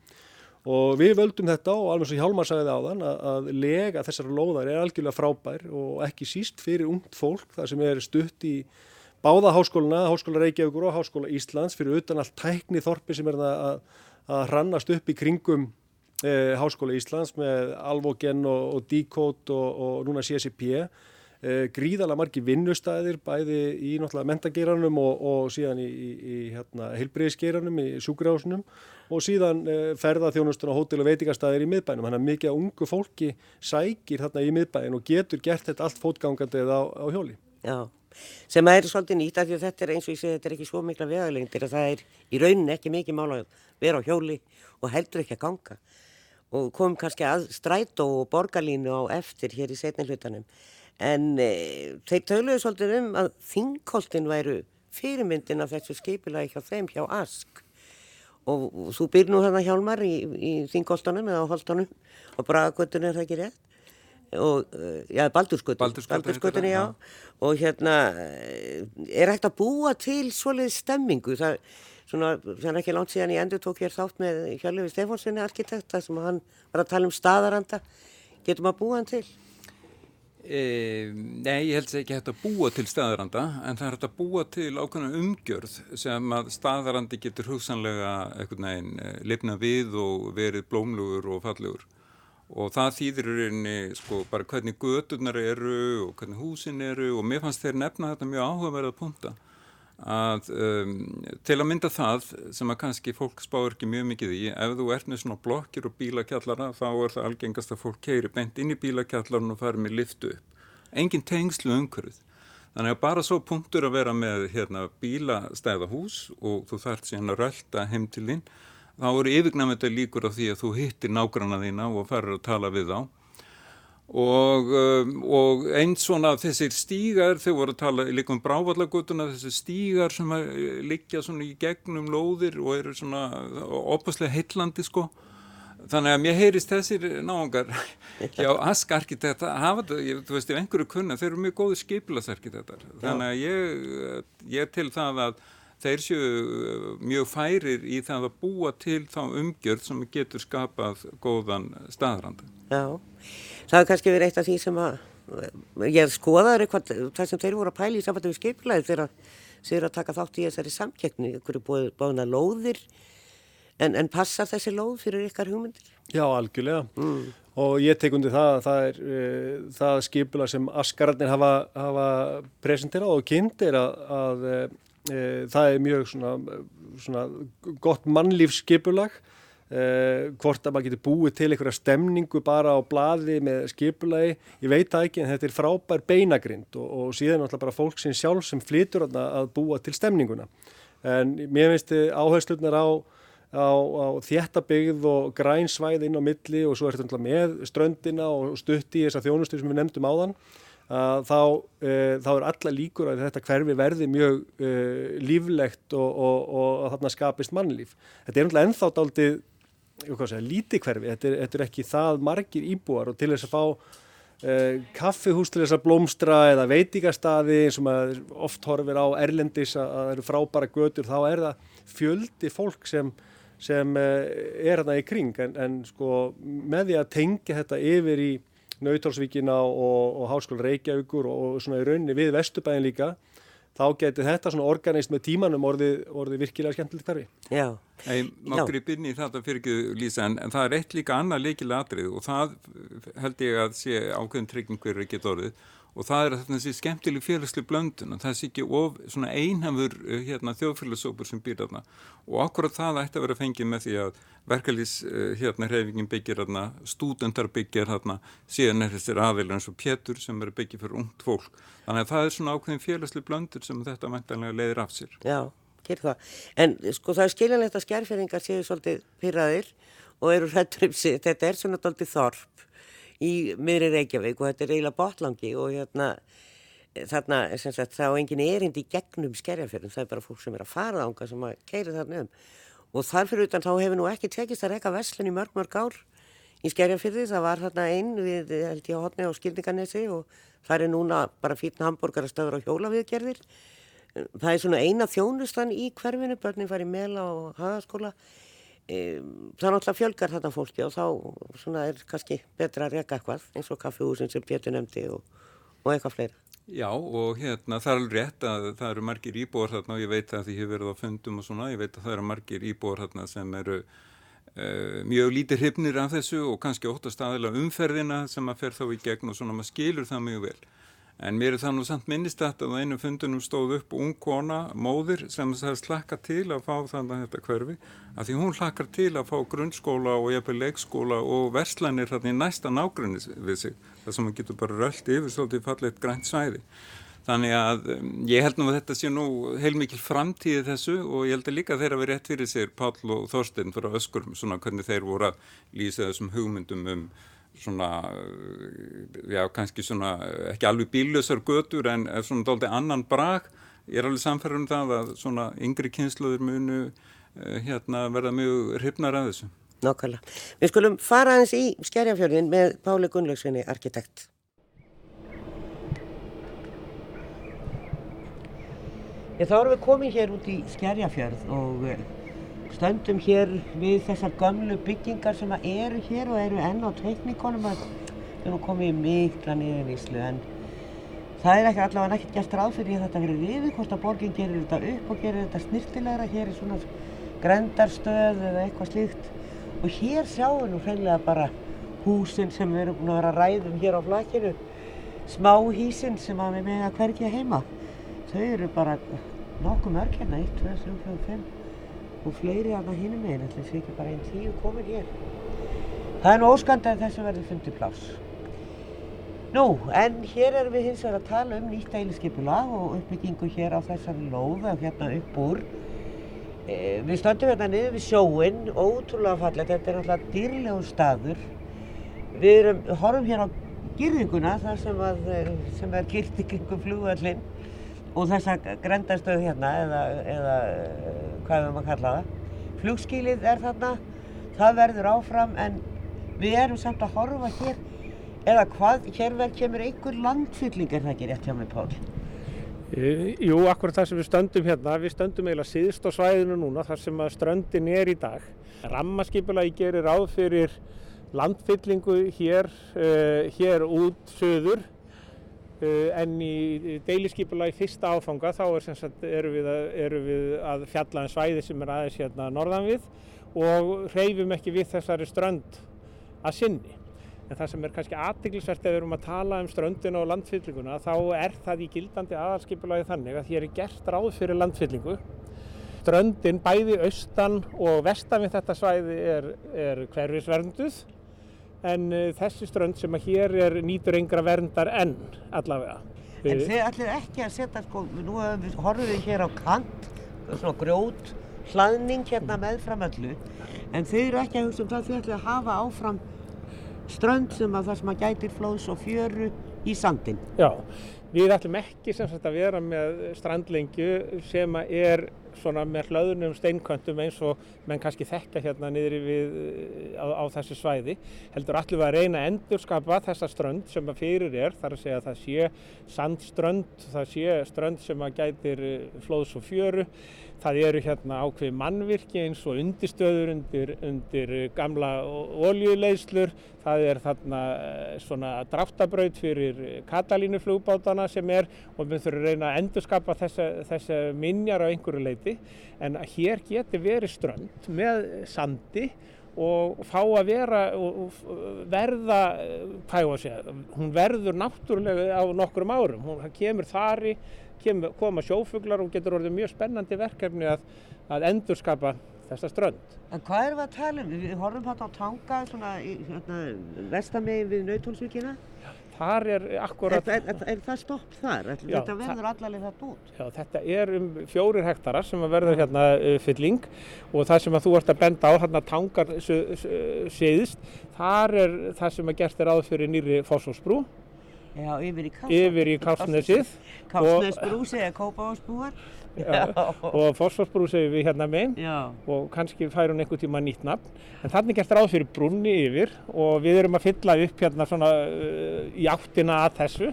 Og við völdum þetta og alveg svo Hjálmar sagði það á þann að, að lega þessar lóðar er algjörlega frábær og ekki síst fyrir ungt fólk þar sem er stutt í báða háskóluna, Háskóla Reykjavíkur og Háskóla Íslands fyrir utan allt tækni þorpi sem er það að að hrannast upp í kringum eh, Háskóla Íslands með Alvogen og, og Decode og, og núna CSIP eh, gríðala margi vinnustæðir bæði í náttúrulega mentageranum og, og síðan í, í, í hérna, heilbreyðsgeranum í sjúkrahúsunum og síðan eh, ferðarþjónustun á hótel og veitingastæðir í miðbænum. Þannig að mikið ungu fólki sækir þarna í miðbæn og getur gert þetta allt fótgangandi eða á, á hjóli. Já sem að er svolítið nýtt af því að þetta er eins og ég segi þetta er ekki svo mikla vegalengdir að það er í rauninni ekki mikið mála að vera á hjóli og heldur ekki að ganga. Og komum kannski að strætó og borgarlínu á eftir hér í setni hlutanum. En e, þeir töluðu svolítið um að þingkoltin væru fyrirmyndin af þessu skipilagi hjá þeim hjá Ask. Og, og þú byrð nú hérna hjálmar í, í þingkoltunum eða á holtunum. Og bragagötunum er það ekki rétt og, eh, já, já, og hérna eh, er hægt að búa til svoleið stemmingu, það, svona, það er ekki langt síðan ég endur tók hér þátt með Hjörlefi Stefánssoni arkitekta sem hann var að tala um staðaranda, getur maður búa hann til? E, nei, ég held að ekki hægt að búa til staðaranda en það er hægt að búa til ákveðna umgjörð sem að staðarandi getur hugsanlega eitthvað neginn lifna við og verið blómlugur og fallugur og það þýðir í rauninni sko bara hvernig göturnar eru og hvernig húsin eru og mér fannst þeir nefna þetta mjög áhugaverða punta að um, til að mynda það sem að kannski fólk spáur ekki mjög mikið í ef þú ert með svona blokkir og bílakjallara þá er það algengast að fólk keiri beint inn í bílakjallarun og fari með liftu upp. Engin tengslu umhverfið. Þannig að bara svo punktur að vera með hérna, bílastæðahús og þú þarf síðan að rölda heim til þín þá eru yfirgnæmenda líkur af því að þú hittir nágranna þína og farir að tala við þá. Og, um, og eins svona þessir stígar, þau voru að tala líka um brávallagutuna, þessir stígar sem liggja svona í gegnum lóðir og eru svona opaslega heitlandi sko. Þannig að mér heyrist þessir náungar hjá Ask arkitekta hafa þetta, þú veist, ef einhverju kunna, þeir eru mjög góði skipilasarkitektar. Þannig að ég, ég til það að þeir séu uh, mjög færir í það að búa til þá umgjörð sem getur skapað góðan staðranda. Já, það er kannski verið eitt af því sem að ég skoðaður eitthvað, það sem þeir voru að pæla í samfættu við skipilaði þegar þeir að taka þátt í þessari samkjöknu, ykkur er búið báðina lóðir En, en passar þessi lóð fyrir ykkar hugmyndir? Já, algjörlega. Mm. Og ég tek undir það að það er uh, það skipula sem askararnir hafa, hafa presenterað og kynntir að, að uh, það er mjög svona, svona gott mannlífsskipulag. Uh, hvort að maður getur búið til einhverja stemningu bara á bladi með skipulagi. Ég veit það ekki en þetta er frábær beinagrind og, og síðan alltaf bara fólk sem sjálf sem flytur að búa til stemninguna. En mér finnst áhersluðnar á á, á þéttabigð og grænsvæð inn á milli og svo er þetta með ströndina og stutti í þessa þjónustu sem við nefndum áðan þá, e, þá er alla líkur að þetta hverfi verði mjög e, líflegt og, og, og að þarna skapist mannlíf. Þetta er umhverfið ennþá daldið lítið hverfi, þetta er, þetta er ekki það margir íbúar og til þess að fá e, kaffihús til þess að blómstra eða og maður oft horfir á erlendis að það eru frábæra götur, þá er það fjöldi fólk sem sem er hérna í kring en, en sko með því að tengja þetta yfir í Nautalsvíkina og, og Háskóla Reykjavíkur og, og svona í rauninni við Vesturbæðin líka þá getur þetta svona organist með tímanum orðið, orðið virkilega skemmtilegt hverfi. Já. Hey, Mákur í byrni þetta fyrir ekki lýsa en, en það er eitt líka annað leikilega atrið og það held ég að sé ákveðin trygging hverju ekki orðið og það er þessi skemmtileg félagsli blöndun og það sé ekki of einhafur eh, hérna, þjóðfélagsópur sem býr þarna. Og akkurat það ætti að vera fengið með því að verkalýs eh, hérna hreyfingin byggir þarna, stúdendar byggir þarna, síðan er þessir aðeilur eins og Pétur sem eru byggið fyrir ungt fólk. Þannig að það er svona ákveðin félagsli blöndur sem þetta mæntanlega leiðir af sér. Já, hér það, en sko það er skiljanlegt að skjærferingar séu svolítið pyrraðir og eru hrættur um sig, þetta er svona doldið þorp í miðri Reykjavík og þetta er eiginlega botlangi og hérna þarna sem sagt þá engin erind í gegnum skerjafjörðum, það er bara fólk sem er að fara ánga sem að keira þarna um. Og þarfir utan þá hefur nú ekki tekist að reyka veslun í mörg mörg ár í skerjafjörði, það var þarna einn við held ég á hotni á Skildinganesi og það er núna bara fítn hambúrgarastöður á hjólaviðgerðir. Það er svona eina þjónustan í hverfinu, börnin fari mela og hagaskóla það er náttúrulega fjölgar þetta fólki og þá er kannski betra að reyka eitthvað eins og kaffehúsin sem Pétur nefndi og, og eitthvað fleira. Já og hérna það er alveg rétt að það eru margir íbúar þarna og ég veit að því hefur verið á fundum og svona, ég veit að það eru margir íbúar þarna sem eru uh, mjög lítið hrifnir af þessu og kannski óttast aðeila umferðina sem að fer þá í gegn og svona maður skilur það mjög vel. En mér er það nú samt minnistætt að á einu fundunum stóð upp ung kona, móðir, sem þess hlakka til að fá þannig að þetta hverfi. Að því hún hlakkar til að fá grunnskóla og jafnveg leikskóla og verslanir þarna í næsta nágrunni við sig. Það sem maður getur bara röllt yfir svolítið fallið grænt svæði. Þannig að um, ég held nú að þetta sé nú heilmikil framtíði þessu og ég held að líka þeirra verið rétt fyrir sér Páll og Þorstein fyrir öskurum svona hvernig þeir voru að lýsa þessum hugmyndum um svona, já kannski svona ekki alveg bílösar götur en svona dálta annan brak ég er alveg samferður um það að svona yngri kynsluður munu uh, hérna verða mjög hrifnar að þessu Nákvæmlega. Við skulum fara aðeins í Skerjafjörðin með Páli Gunnlaugsvinni, arkitekt Ég þá erum við komið hér út í Skerjafjörð og eh, stöndum hér við þessar gömlu byggingar sem eru hér og eru enn á teikningunum að við erum komið mikla niðurníslu en það er ekki allavega nekkert gert ráð fyrir að þetta verið riðið hvort að borginn gerir þetta upp og gerir þetta snirtilegra hér í svona grendarstöð eða eitthvað slíkt. Og hér sjáum við nú hreinlega bara húsin sem við erum búin að vera að ræðum hér á flakinu smá hísin sem að við með að hverja heima. Þau eru bara nokkuð mörg hérna 1, 2, 3, 4, 5 og fleiri af það hinnum meginn, ætla þessi ekki bara einn tíu komin hér. Það er nú óskandi að þessu verður fundið pláss. Nú, en hér erum við hins vegar að tala um nýtt eiginskipulag og uppbyggingu hér á þessari lóð, hérna upp úr. E, við stöndum hérna niður við sjóin, ótrúlega fallet, þetta er náttúrulega dýrlegu staður. Við erum, horfum hér á girðinguna, þar sem, að, sem er girtingingum flugvallinn og þessa grendastöð hérna eða, eða hvað við maður kalla það. Flugskílið er þarna, það verður áfram en við erum samt að horfa hér eða hvað, hér verð kemur einhver landfylling er það ekki rétt hjá mig Pál? E, jú, akkurat það sem við stöndum hérna, við stöndum eiginlega síðst á svæðinu núna þar sem að ströndin er í dag. Rammaskipulagi gerir ráð fyrir landfyllingu hér, uh, hér út söður en í deiliskipulagi fyrsta áfanga þá er sagt, eru, við að, eru við að fjalla um svæði sem er aðeins hérna norðan við og hreyfum ekki við þessari strönd að sinni. En það sem er kannski aðtiklisvert ef við erum að tala um ströndina og landfyllinguna þá er það í gildandi aðalskipulagi þannig að hér er gert ráð fyrir landfyllingu. Ströndin bæði austan og vestan við þetta svæði er, er hverfisvernduð en uh, þessi strönd sem að hér er nýtur yngra verndar enn allavega. En þið ætlir ekki að setja, sko, nú horfum við hér á kant, svona grjót, hlaðning hérna með fram öllu, en þið eru ekki að hugsa um það þið ætlir að hafa áfram strönd sem að það sem að gætir flóðs og fjöru í sandin. Já, við ætlum ekki sem sagt að vera með strandlengju sem að er svona með hlöðunum steinköntum eins og menn kannski þekka hérna niður við, á, á þessu svæði. Heldur allir við að reyna að endurskapa þessa strönd sem að fyrir er, þar að segja að það sé sandströnd, það sé strönd sem að gætir flóðs og fjöru Það eru hérna ákveði mannvirki eins og undirstöður undir, undir gamla oljuleislur. Það er þarna eh, svona draftabraut fyrir katalínuflugbátana sem er og við þurfum að reyna að endurskapa þessa minjar á einhverju leiti. En hér getur verið strönd með sandi og fá að vera og verða, hvað ég var að segja, hún verður náttúrulega á nokkrum árum. Hún kemur þari koma sjófuglar og getur orðið mjög spennandi verkefni að, að endurskapa þessa strönd. En hvað er við að tala um? Við horfum hérna á tanga svona í hérna, vestamegi við Nautólsvíkina. Þar er akkurat... Er, er, er það stopp þar? Já, þetta verður allaveg þetta út? Já, þetta er um fjórir hektarar sem verður hérna uh, fylling og það sem að þú ert að benda á, hérna tangar séðist, þar er það sem að gert er áður fyrir nýri fósfósbrú Já, yfir í Kásnesið. Yfir í Kásnesið. Kásnesbrú segja Kópavásbúar. Og Fossfossbrú segja við hérna meginn og kannski fær hún einhver tíma nýtt nafn. En þannig gerst ráð fyrir brunni yfir og við erum að fylla upp hérna svona uh, í áttina að þessu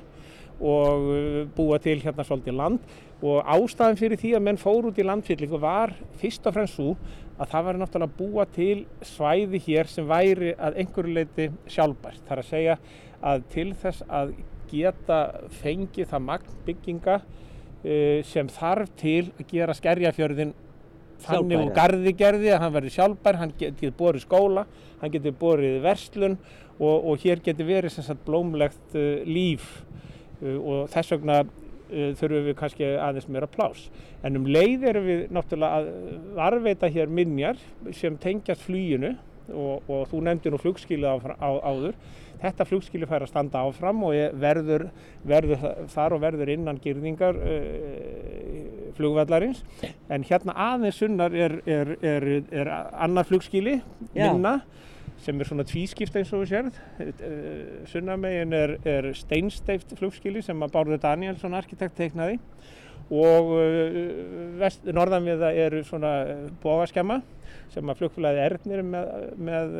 og uh, búa til hérna svolítið land og ástæðan fyrir því að menn fór út í landfyllingu var fyrst og fremst svo að það var náttúrulega að búa til svæði hér sem væri að einhverju leiti sjálfbært. Það er að segja að til þess að geta fengið það magnbygginga uh, sem þarf til að gera skerjafjörðin þannig og gardigerði að hann verði sjálfbær, hann getur borið skóla, hann getur borið verslun og, og hér getur verið sagt, blómlegt uh, líf. Uh, og þess vegna uh, þurfum við kannski aðeins meira plás. En um leið erum við náttúrulega að varveita hér minjar sem tengjast flýinu og, og þú nefndi nú flugskilið á, á, áður Þetta flugskili fær að standa áfram og verður, verður þar og verður innan girðingar uh, flugvallarins. En hérna aðeins sunnar er, er, er, er annar flugskili, minna, sem er svona tvískipt eins og við sérð. Uh, Sunnamegin er steinsteift flugskili sem að Bárður Danielsson arkitekt teiknaði og uh, norðan við það eru svona bógaskemma sem að flugfélagi Ernir með, með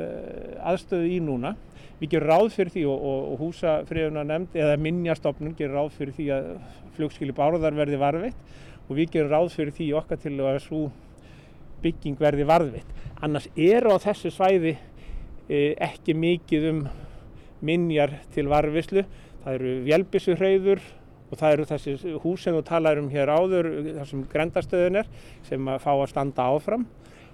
aðstöðu í núna. Við gerum ráð fyrir því og, og, og húsafriðuna nefnd eða minnjastofnun gerum ráð fyrir því að flugskili bárðar verði varfitt og við gerum ráð fyrir því okkar til að svo bygging verði varfitt. Annars eru á þessu svæði e, ekki mikið um minnjar til varfislu. Það eru vjelbissuhreyður og það eru þessi hús sem þú talar um hér áður, þessum grendastöðun er, sem að fá að standa áfram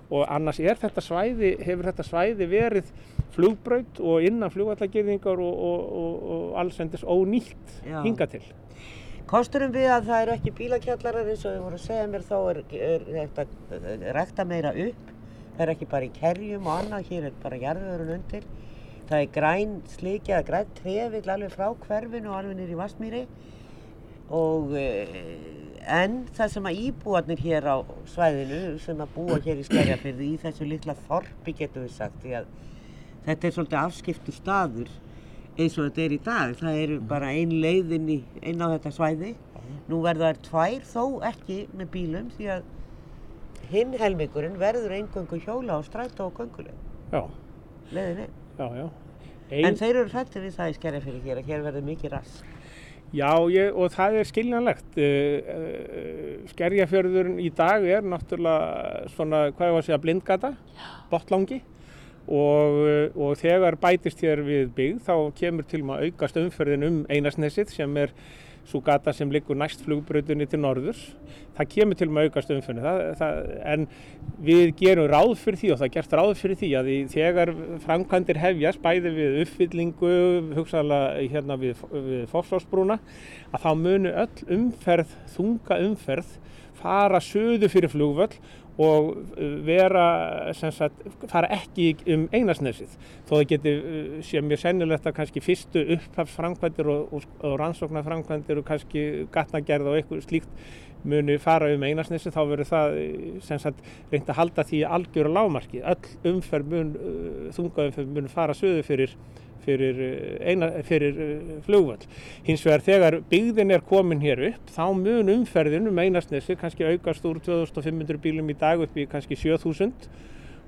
og annars er þetta svæði, hefur þetta svæði verið flugbraut og innan flugvallagirðingar og, og, og, og allsendis ónýtt Já. hinga til. Kosturum við að það eru ekki bílakjallarar eins og þið voru að segja mér þá er, er þetta rekta meira upp, það er ekki bara í kerjum og annað, hér er bara jarðurinn undir. Það er græn slikja, græn trefill alveg frá hverfinu og alveg nýri Vasmíri og eh, En það sem að íbúarnir hér á svæðinu sem að búa hér í Skerjafyrði í þessu litla þorpi getur við sagt því að þetta er svolítið afskiptu staður eins og þetta er í dag. Það eru bara ein leiðin inn á þetta svæði. Nú verða þær tvær þó ekki með bílum því að hinn helmingurinn verður eingöngu hjóla á stræta og gönguleg. já, já. En þeir eru hrættir við það í skerjafyrir hér að hér verður mikið rass. Já, ég, og það er skiljanlegt. Uh, uh, Skerjafjörðurinn í dag er náttúrulega svona, hvað ég var að segja, blindgata, botlangi. Og, uh, og þegar bætist hér við byggð þá kemur til maður aukast umferðin um Einarsnesið sem er svo gata sem liggur næst flugbrautinni til norðurs. Það kemur til maður aukast það, en við gerum ráð fyrir því og það er gert ráð fyrir því að í, þegar framkvæmdir hefjast bæði við uppfyllingu, hugsaðlega hérna við, við Fossásbrúna að þá munu öll umferð, þunga umferð fara söðu fyrir flugvöll og uh, vera, sagt, fara ekki um einarsnesið. Þó það geti uh, sé mjög sennilegt að kannski fyrstu upphafsframkvæmdir og, og, og rannsóknarframkvæmdir og kannski gatnagerð og eitthvað slíkt muni fara um einarsnesið þá verður það uh, sagt reynd að halda því algjör lámarki. Öll umferð mun, þungaumferð mun fara söðu fyrir fyrir, uh, eina, fyrir uh, flugvöll. Hins vegar þegar byggðin er komin hér upp þá mun umferðin um einarsnesi kannski aukast úr 2500 bílum í dag upp í kannski 7000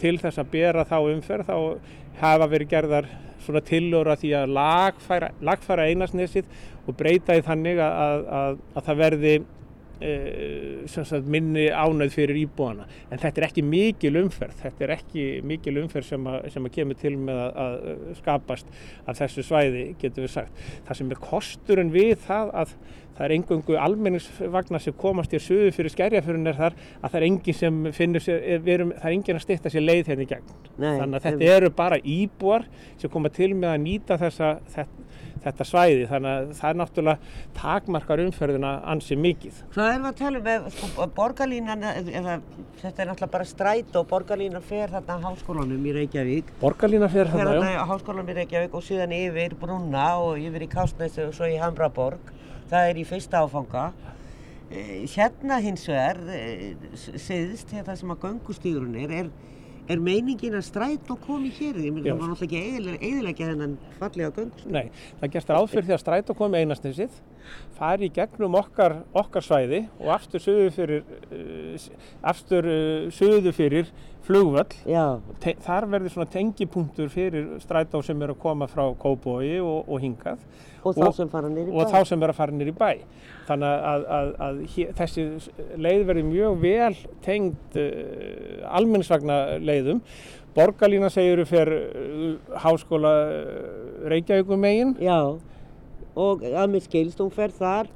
til þess að bera þá umferð þá hafa verið gerðar svona tillögur að því að lagfæra, lagfæra einarsnesið og breyta því þannig að, að, að, að það verði sagt, minni ánæð fyrir íbúana. En þetta er ekki mikil umferð. Þetta er ekki mikil umferð sem að, sem að kemur til með að, að skapast af þessu svæði getur við sagt. Það sem er kosturinn við það að það er engungu almenningsvagnar sem komast í söðu fyrir skerjaförun er þar að það er engin sem finnur sér, erum, það er engin að styrta sér leið hérna í gegn. Nei, þannig að þetta eru bara íbúar sem koma til með að nýta þessa, þetta, þetta svæði þannig að það er náttúrulega takmarkar umferðina ansi mikið Hvað erum við að tala um með sko, borgarlínan, eða þetta er náttúrulega bara stræt og borgarlínan fer þarna á háskólanum í Reykjavík. Borgarlína fyrir Fer þarna, þarna já. á háskólanum í Reykjavík og síðan yfir Brúnna og yfir í Kásnesi og svo í Hamraborg. Það er í fyrsta áfanga. Eh, Hérna hins vegar, eh, s- syðst, hérna sem að göngustíðurinn er, er, meiningin að stræt og komi hér. Ég myndi Já. það var náttúrulega ekki eðilegja þennan fallega göngustíð. Nei, það gerst ráð fyrir því að strætó komi einastnesið, fari í gegnum okkar, okkar svæði og aftur suðu fyrir, uh, aftur uh, suðu fyrir flugvöll. Þar verður svona tengipunktur fyrir strætó sem er að koma frá Kóbói og, og hingað. og þá í bæ. og þá sem er að fara nýr í bæ þannig að, að, að hér, þessi leið verður mjög vel tengd uh, almenningsvagna leiðum borgarlína segir fyrir uh, háskóla uh, Reykjavíkum megin Já, og að mér skilst, hún fer þar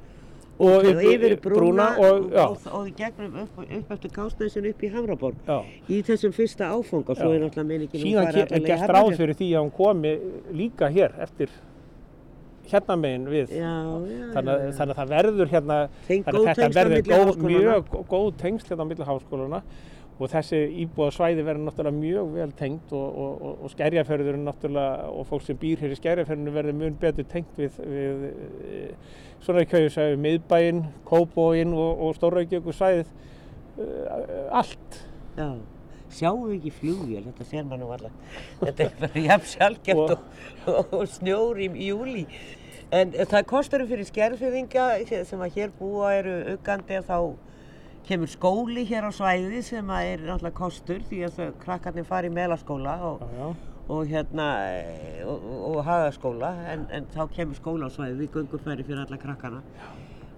og og yfir brúna, og, já, og, og í gegnum upp, upp eftir Kásnæsin upp í Hamraborg. Já. í þessum fyrsta áfanga, svo Já. er náttúrulega meiningin síðan ke- er gert ráð fyrir því að hún komi líka hér eftir hérna megin við. Já, þannig, þannig að það verður hérna þetta verður góð, mjög gó- góð tengsl hérna á milli háskólana og þessi íbúða svæði verður náttúrulega mjög vel tengt og, og, og, og skerjaförðurinn náttúrulega og fólk sem býr hér í skerjaförðurinn verður mun betur tengt við, við e, svona segja miðbæinn, kóbóinn og, og stórraugjöku svæðið e, allt Já, sjáum við ekki flugvél, þetta sér maður nú alveg. Þetta er bara jafn sjálfgeft og, og, og snjór í júli. En það kostur fyrir skerfyrðinga sem að hér búa eru aukandi að þá kemur skóli hér á svæði sem að er náttúrulega kostur því að krakkarnir fari í melaskóla og, já, já. Og hérna eh, og, og, hagaskóla en, en þá kemur skóla á svæði við göngufæri fyrir alla krakkana.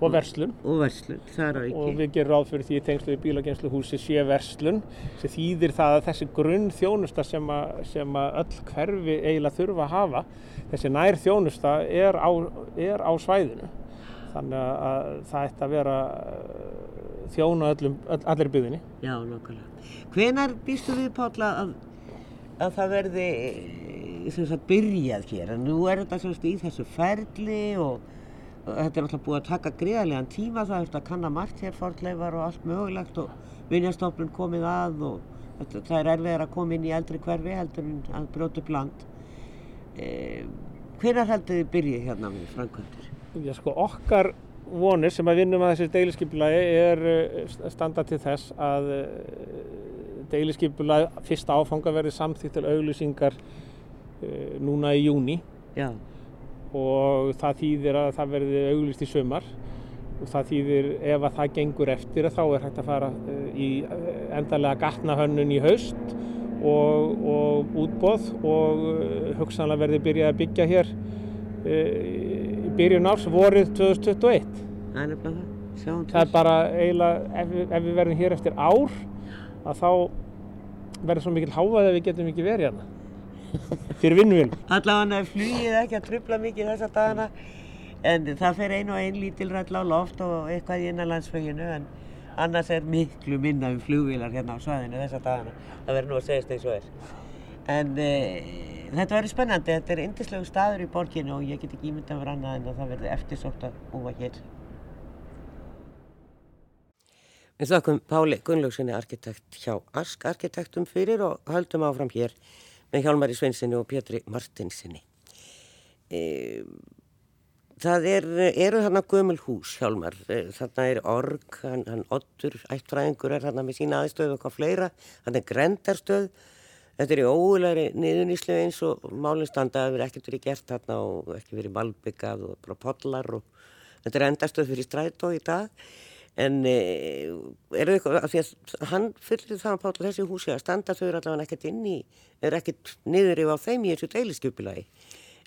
Og verslun. og verslun, er og við gerum ráð fyrir því í tengslu við bílageimsluhúsi sé verslun sem þýðir það að þessi grunn þjónusta sem að, sem að öll hverfi eiginlega þurfa að hafa þessi nær þjónusta er á, er á svæðinu. Þannig að- að það ætti að vera uh, þjóna öllum, öll, allir byggðinni. Já, nákvæmlega. Hvenar býstu við Pálla að, að það verði eh, sagt byrjað hér? En nú er þetta sagt í þessu ferli og, þetta er náttúrulega búið að taka greiðarlegan tíma það er að kanna margt hér fortleifar og allt mögulegt og vinnjastofnun komið að og þetta, það er erfiðar að koma inn í eldri hverfi heldur en að brjóta upp land. Eh, hvenar heldur þið byrjið hérna með framkvæmdur? Já, sko, okkar vonir sem að vinnum að þessi deiliskipulagi er uh, standa til þess að deiliskipulagi fyrsta áfanga verði samþýtt til auglýsingar uh, núna í júni Já, og það þýðir að það verði auglýst í sömar og það þýðir ef að það gengur eftir að þá er hægt að fara uh, í uh, endarlega gatnahönnun í haust og, og útbóð og hugsanlega verði byrjað að byggja hér uh, í byrjun árs vorið 2021. Það er nefnilega það. Sjáum Það er til. bara eiginlega, ef, ef við verðum hér eftir ár, að þá verður svo mikil hávað ef við getum ekki verið hérna. Fyrir vinnuvinn. Allavega flugið ekki að trubla mikið þessa dagana en það fer ein og ein lítil ræll á loft og eitthvað í innanlandsfluginu en annars er miklu minna um flugvílar hérna á svæðinu þessa dagana. Það verður nú að segjast eins og er. En e, þetta verður spennandi, þetta er yndislegu staður í borginu og ég get ekki ímyndað fyrir annað en að það verður eftirsótt að búa hér. Við þakkum Páli Gunnlaugsinni arkitekt hjá Ask arkitektum fyrir og höldum áfram hér með Hjálmari Sveinsinni og Pétri Martinsinni. E, það er, eru þarna gömul hús, Hjálmar. E, þarna er Org, hann, hann Ottur, ættfræðingur er þarna með sína aðstöðu og hvað fleira. Þarna er Grendarstöð. Þetta er í ógulegri niðuníslu eins og málinstanda hefur ekkert verið gert þarna og ekki verið malbyggað og bara pollar og þetta er endarstöð fyrir strætó í dag. En e, er það eitthvað, af því að hann fyllir það að pála þessi húsi að standa þau eru allavega ekkert inn í, er ekkert niður yfir á þeim í þessu deiliskypulagi.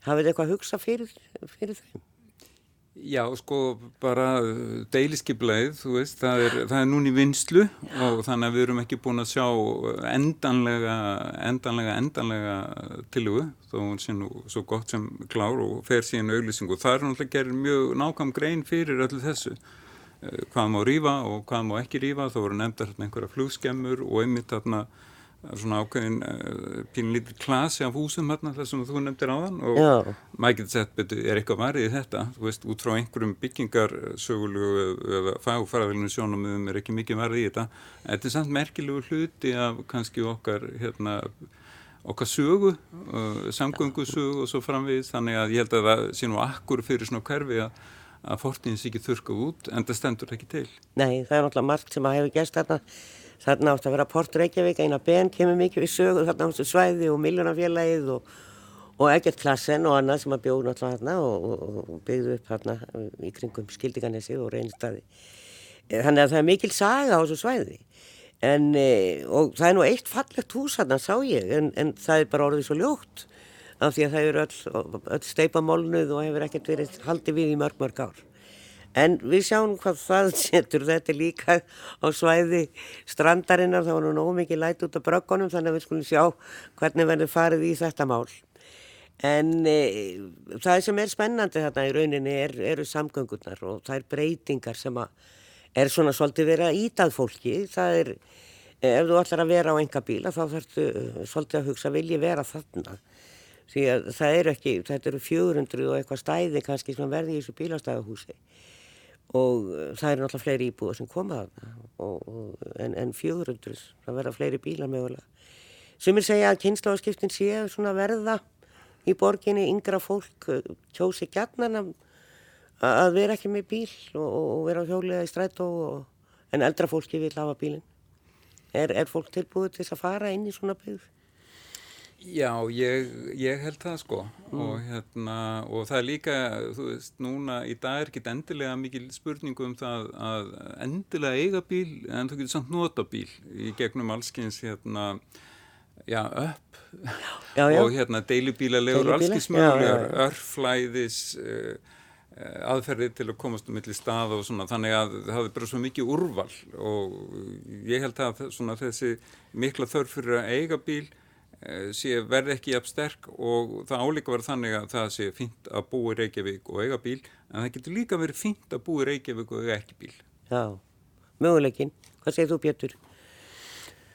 Hafið þið eitthvað að hugsa fyrir, fyrir þeim? Já, sko, bara deiliskipleið, þú veist, það er, það er núni vinslu og þannig að við erum ekki búin að sjá endanlega, endanlega, endanlega tilugu, þó hún sé nú svo gott sem klár og fer síðan auglýsingu. Það er náttúrulega gerir mjög nákvæm grein fyrir öllu þessu, hvað má rýfa og hvað má ekki rýfa, þá voru nefndar hérna einhverja flugskemmur og einmitt þarna svona ákveðin uh, pínlítið klasi af húsum hérna þar sem þú nefndir áðan. Og Já. maður getur sett betur, er eitthvað varðið þetta, þú veist, út frá einhverjum byggingarsögulegu eða fagfæraðilinu sjónumöðum er ekki mikið varðið í þetta, þetta er samt merkilegu hluti af kannski okkar hérna, okkar sögu uh, samgöngusögu og svo framvegis. Þannig að ég held að það sé nú akkur fyrir svona hverfi að, að fortíðin sé ekki þurrkað út en það stendur ekki til. Nei, það er náttúrulega margt sem að hefur gerst þarna. Þarna átt að vera Port Reykjavík, eina ben kemur mikið við sögur þarna á þessu svæði og miljónafélagið og, og ekkert klassen og annað sem að bjóð náttúrulega þarna og, og, byggðu upp þarna í kringum skildiganesi og reynstadi. Þannig að það er mikil saga á þessu svæði. En, e, og það er nú eitt fallegt hús þarna, sá ég, en, en það er bara orðið svo ljótt af því að það eru öll, öll steipamólnuð og hefur ekkert verið haldið við í mörg, mörg ár. En við sjáum hvað það setur, þetta er líka á svæði strandarinnar, það var nú nógu mikið læt út af bröggunum þannig að við skulum sjá hvernig verður farið í þetta mál. En e, það sem er spennandi þarna í rauninni er, eru samgöngurnar og það er breytingar sem er svona svolítið verið að ítað fólki. Það er, e, ef þú ætlar að vera á enga bíla þá þarftu e, svolítið að hugsa vilji vera þarna. Því að það eru ekki, þetta eru 400 og eitthvað stæði kannski sem verði í þessu bílastæðahúsi og uh, það eru náttúrulega fleiri íbúða sem koma en, en 400, það verða fleiri bílar mögulega. Sumir segja að kynnslóðaskiptin sé svona verða í borginni, yngra fólk uh, kjósi gjarnan að, vera ekki með bíl og, og, vera á hjóliða í strætó en eldra fólki vil hafa bílinn. Er, er fólk tilbúið til að fara inn í svona byggð? Já, ég, ég held það sko og, hérna, og það er líka, þú veist, núna í dag er ekki endilega mikil spurningu um það að endilega eiga bíl en þú getur samt nota bíl í gegnum allskins hérna, já, upp Já, já. og hérna deilubílalegur já. örflæðis uh, aðferðir til að komast um milli stað og svona, þannig að það er bara svo mikið úrval og ég held að svona, þessi mikla þörf fyrir að eiga bíl eh, sé verði ekki jafn sterk og það álíka verður þannig að það sé fínt að búa í Reykjavík og eiga bíl en það getur líka verið fínt að búa í Reykjavík og eiga ekki bíl. Já, möguleikin. Hvað segir þú Björtur?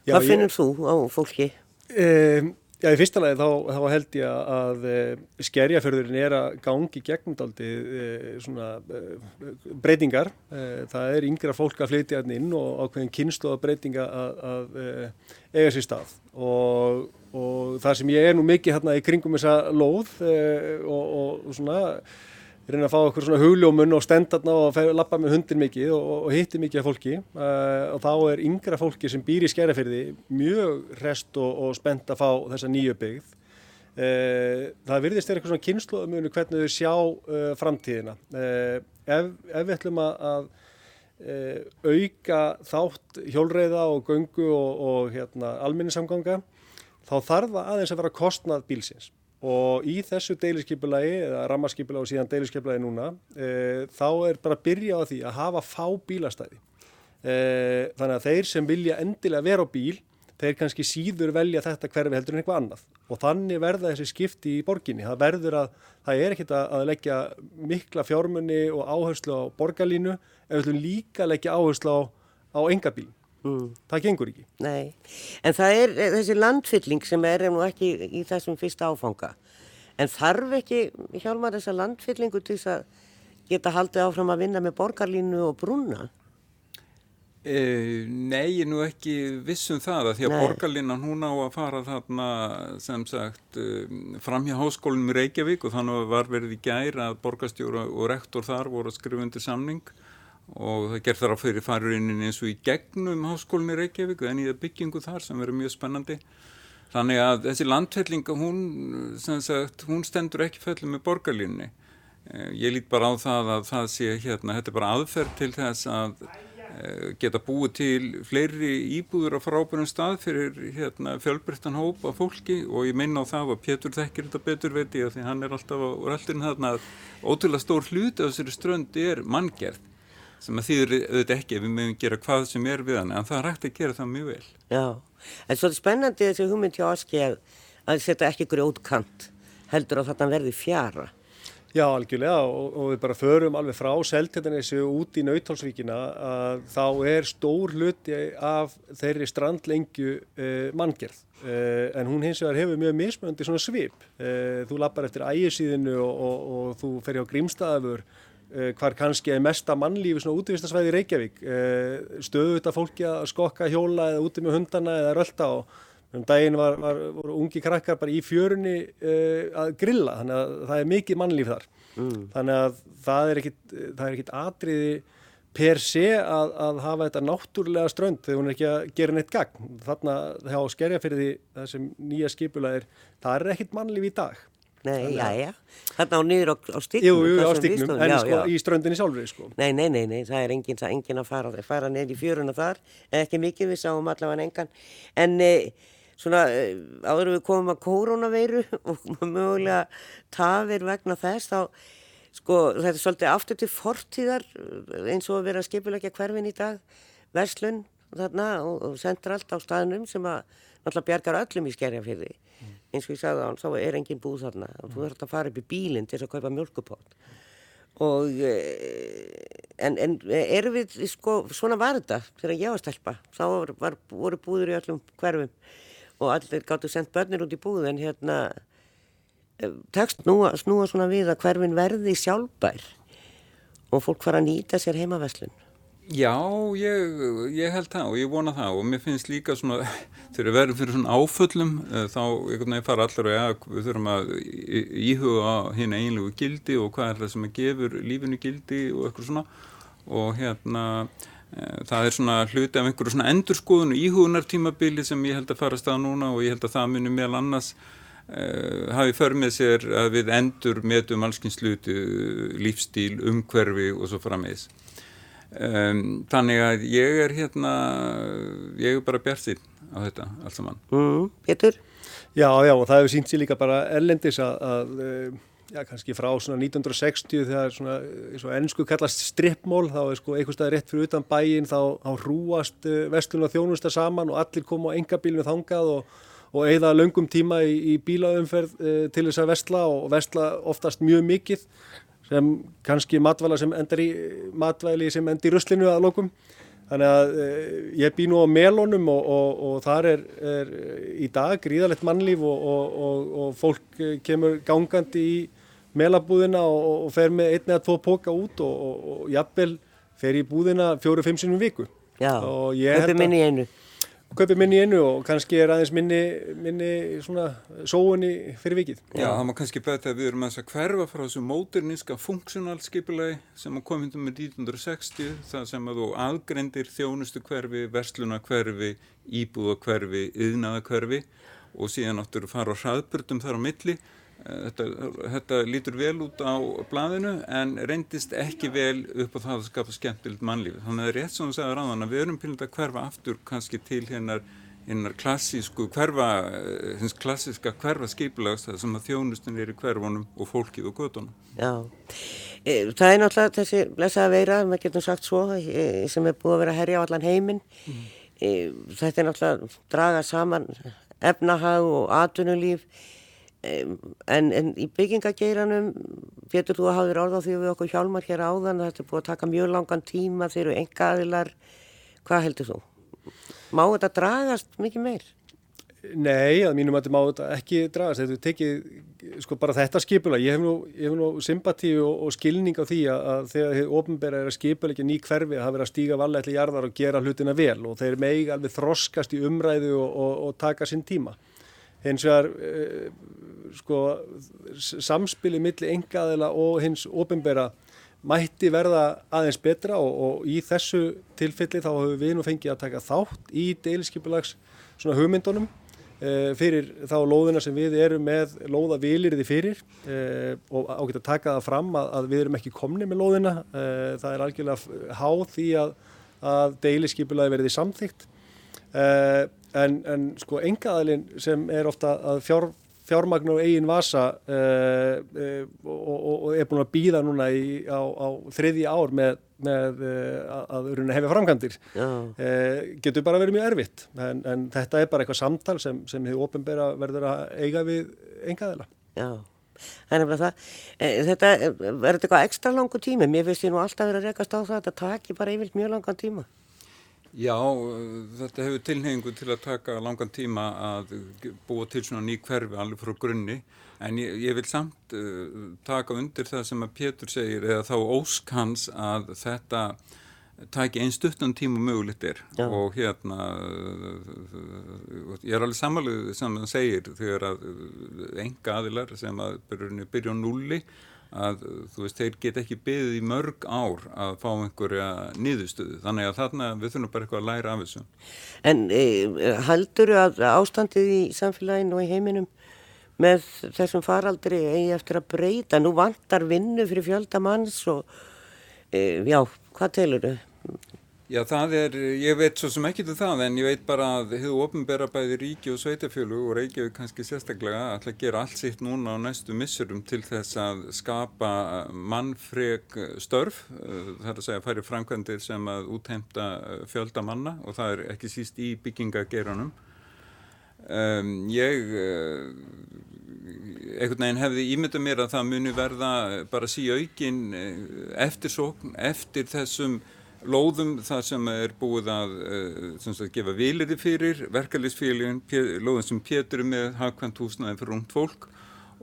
Já, Hvað ég- finnur þú á fólki? Um, já, í fyrsta lagi þá, þá held ég að uh, skerjaförðurinn er að gangi gegnum daldi uh, svona uh, breytingar. Uh, það er yngra fólk að flytja inn og ákveðin kynslu að breytinga að, að uh, eiga sér stað. Og, og það sem ég er nú mikið hérna í kringum þessa lóð uh, og, og, svona reyna að fá okkur svona hugljómun og stendarna og labba með hundin mikið og, og hitti mikið af fólki uh, og þá er yngra fólki sem býr í skærafyrði mjög rest og, og spennt að fá þessa nýju byggð. Uh, það virðist þeirra eitthvað svona kynnslóðumunu hvernig þau sjá uh, framtíðina. Ef, ef við ætlum að, auka þátt hjólreiða og göngu og, og hérna, alminnisamganga þá þarf það aðeins að vera kostnað bílsins. Og í þessu deiliskeipulagi eða rammarskipulagi og síðan deiliskeipulagi núna e, þá er bara að byrja á því að hafa fá bílastæði. E, þannig að þeir sem vilja endilega vera á bíl þeir kannski síður velja þetta hverfi heldur en eitthvað annað. Og þannig verða þessi skipti í borginni. Það verður að, það er ekkit að leggja mikla fjármunni og áherslu á borgarlínu en við ætlum líka að leggja áherslu á, á engabíl mm. það gengur ekki. Nei, en það er þessi landfylling sem er nú ekki í þessum fyrsta áfanga. En þarf ekki hjálma þessa landfyllingu til þess að geta haldið áfram að vinna með borgarlínu og brúna? E, nei, ég nú ekki vissum það að því að borgarlinnan hún á að fara þarna sem sagt um, fram hjá háskólinum í Reykjavík og þannig var verið í gær að borgarstjóra og rektor þar voru að skrifa undir samning. og það gerð þar á fyrir farurinnin eins og í gegnum háskólinni Reykjavík en í það byggingu þar sem verið mjög spennandi. Þannig að þessi landfellinga hún, sagt, hún stendur ekki föllum með borgarlinni e, ég lít bara á það að það sé hérna, þetta er bara aðferð til þess að Eh, geta búið til fleiri íbúður á frábærum stað fyrir hérna, fjölbryttan hóp af fólki. Og ég minna á það að Pétur þekkir þetta betur veit ég að því hann er alltaf á röldinu þarna að ótrúlega stór hlut af þessari strönd er manngjörð sem að þýður auðvitað ekki ef við meðum gera hvað sem er við hann en það er hægt að gera það mjög vel. Já, en svo er spennandi þessi hugmynd hjá Aski að, að þetta ekki grjótkant heldur að þetta verði fjara. Já, algjörlega og, og við bara förum alveg frá seltetanesi út í Nautalsvíkina að þá er stór hluti af þeirri strandlengju eh, manngjörð eh, en hún hins vegar hefur mjög mismöndi svona svip. Eh, þú lappar eftir ægisíðinu og, og, og þú fer hjá Grímstaðafur hvar kannski er mesta mannlífi svona útvistasvæði í Reykjavík. Eh, stöðu þetta fólki að skokka hjóla eða úti með hundana eða rölda og Um daginn var, var, voru ungi krakkar bara í fjörunni uh, að grilla, þannig að það er mikið mannlíf þar. Mm. Þannig að það er ekkit atriði per sé að, að hafa þetta náttúrulega strönd þegar hún er ekki að gera neitt gagn. Þannig að hjá skerjafyrði þessum nýja skipulæðir, það er ekkit mannlíf í dag. Nei, já, já. Þarna á niður á, á stignum. Jú, jú, á stignum, en já, sko já. í ströndinni sjálfur, sko. Nei, nei, nei, nei, það er enginn engin að fara, fara neður í fjöruna þar, ekki mikið, við sáum allavega engan. En... Eh, svona eh, áður við komum að koronaveiru og mögulega tafir vegna þess þá sko þetta er svolítið aftur til fortíðar eh, eins og að vera skipulegja hverfin í dag verslun þarna og, og sendur allt á staðnum sem að náttúrulega bjargar öllum í skerjafyrði mm. Eins og ég sagði á hann, þá er engin búð þarna. Og mm. þú þarfst að fara upp í bílinn til að kaupa mjölkupót og eh, en, en erum við sko svona var þetta þegar ég var stelpa. Þá var, var, voru búður í öllum hverfum og allir gáttu sendt börnir út í búð en hérna eh, tekst snúa, snúa svona við að hverfin verði sjálfbær og fólk fara að nýta sér heimaveslun Já, ég, ég held það og ég vona það og mér finnst líka svona þegar við verðum fyrir svona áföllum eh, þá einhvern veginn fara allir og ja, við þurfum að íhuga hérna einlegu gildi og hvað er það sem gefur lífinu gildi og eitthvað svona og hérna Eh, það er svona hluti af einhverju svona endurskoðun og íhugunartímabili sem ég held að fara að staða núna og ég held að það munir meðal annars uh, hafi för með sér að við endur meðum allskynsluti, lífstíl, umhverfi og svo frammeðis. Um, þannig að ég er hérna, ég er bara bjart sín á þetta allt saman. Mm, Petur? Já, já og það hefur sínt sér líka bara erlendis að, að já, kannski frá svona 1960 þegar svona, eins og ennsku kallast strippmól, þá er sko einhver stað rétt fyrir utan bæin, þá, þá hrúast uh, vestlun og þjónusta saman og allir koma á engabílinu þangað og, og eigða löngum tíma í, í bílaumferð uh, til þess að vestla og vestla oftast mjög mikið sem kannski matvæla sem endar í matvæli sem endar í ruslinu að lokum Þannig að eh, ég bý nú á melónum og, og, og þar er, er í dag gríðalegt mannlíf og, og fólk kemur gangandi í melabúðina og fer með einn eða tvo póka út og jafnvel fer í búðina fjóru-fimm sinum viku. Já, höfum minni einu kaupið minni í einu og kannski er aðeins minni, minni svona sóunni fyrir vikið. Já, það má kannski betta að við erum að hverfa frá þessu móterníska funksjonalskipulagi sem að komindum með 1960 það sem að þú aðgrendir þjónustu hverfi, versluna hverfi, íbúða hverfi, yðnaða hverfi og síðan áttur að fara á hraðbörnum þar á milli Þetta, þetta lítur vel út á blæðinu en reyndist ekki vel upp á það að skapa skemmtilegt mannlífi. Þannig að það er rétt sem þú segður á þann að við erum pilnit að hverfa aftur kannski til hennar innar klassísku hverfa, eh, hins klassíska hverfa skipilags það sem að þjónustin er í hverfunum og fólkið og gödunum. Já, e, það er náttúrulega þessi blessaða veira, maður getur sagt svo, sem er búið að vera að herja á allan heiminn. Mm. Þetta er náttúrulega draga saman efnahag og atunulíf en, en í byggingageiranum getur þú að hafa verið orð á því við okkur hjálmar hér áðan þetta er búið að taka mjög langan tíma þeir eru enga aðilar hvað heldur þú? Má þetta dragast mikið meir? Nei, að mínum að þetta má þetta ekki dragast þetta er tekið sko bara þetta skipula ég hef nú, nú sympati og, og skilning á því að, að þegar þið ofnbæra er að skipula ekki ný hverfi að hafa verið að stíga vallega jarðar og gera hlutina vel og þeir megi alveg þroskast í umræðu og, og, og taka sinn tíma hins vegar uh, sko, samspili millir engaðila og hins ofinbera mætti verða aðeins betra og, og í þessu tilfelli þá höfum við nú fengið að taka þátt í deiliskipulags svona hugmyndunum uh, fyrir þá lóðina sem við erum með lóðavilirði fyrir uh, og ágætt að taka það fram að, að við erum ekki komni með lóðina. Það er algjörlega háð því að, að deiliskipulagi verði samþygt en, en sko engaðalinn sem er ofta að fjár, fjármagn og eigin vasa uh, uh, og, og, og er búin að býða núna í, á, á þriði ár með, með uh, að hefja framkantir getur bara verið mjög erfitt en, en þetta er bara eitthvað samtal sem, sem hefur ofinbæra verður að eiga við engaðala Já. Þetta verður eitthvað ekstra langu tíma. Mér finnst ég nú alltaf verið að rekast á það að þetta taki bara yfir mjög langan tíma. Já, þetta hefur tilhengu til að taka langan tíma að búa til svona ný hverfi alveg frá grunni en ég, ég vil samt uh, taka undir það sem að Pétur segir eða þá ósk hans að þetta taki einn stuttan tíma mögulegt er Já. og hérna uh, ég er alveg samanlega sem hann segir þegar að enga aðilar sem að byrja á nulli að þú veist, þeir get ekki byggðið í mörg ár að fá einhverja niðurstöðu, þannig að þarna við þurfum bara eitthvað að læra af þessu. En e, haldur að ástandið í samfélaginu og í heiminum með þessum faraldri eigi eftir að breyta, nú vantar vinnu fyrir fjöldamanns og e, já, hvað telur þau? Já, það er, ég veit svo sem ekki til það en ég veit bara að hefur ofnbæra bæði ríki og sveitafjölu og Reykjavík kannski sérstaklega að gera allt sitt núna á næstu missurum til þess að skapa mannfreg störf, það er að segja færi framkvæmdir sem að útheimta fjölda manna og það er ekki síst í byggingageranum. Um, ég uh, einhvern veginn hefði ímyndað mér að það muni verða bara síaukin eftirsókn eftir þessum lóðum það sem er búið að uh, sagt, gefa vilirði fyrir verkefliðsfélagin, lóðum sem Pétur með hagkvæmt húsnaði fyrir ungt fólk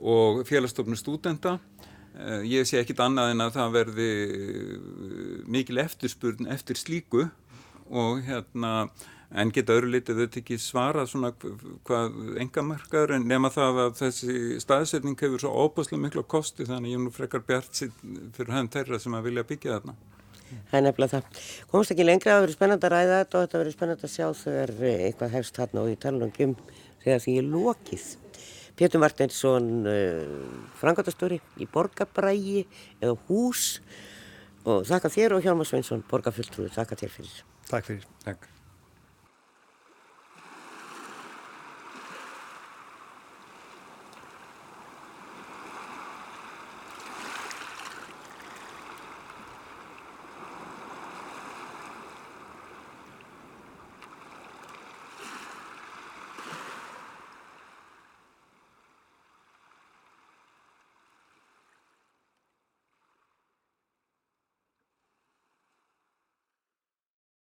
og félagstofnum stúdenda uh, ég sé ekkit annað en að það verði uh, mikil eftirspurn eftir slíku og hérna en geta öru litið þetta ekki svara svona hvað engamarkaður en nema það að þessi staðsetning hefur svo óbúslega miklu kosti þannig ég er nú frekar bjart fyrir hann þeirra sem að vilja byggja þarna Það er nefnilega það. Komst ekki lengra að vera spennand að ræða þetta og þetta verið spennand að sjá þegar eh, eitthvað hefst þarna og ég tala um um þegar því ég er lokið. Pétur Martinsson, eh, frangatastöri í Borgabrægi eða hús og þakka þér og Hjálmar Sveinsson, Borgafjöldrúi, þakka þér fyrir. Takk fyrir. Takk.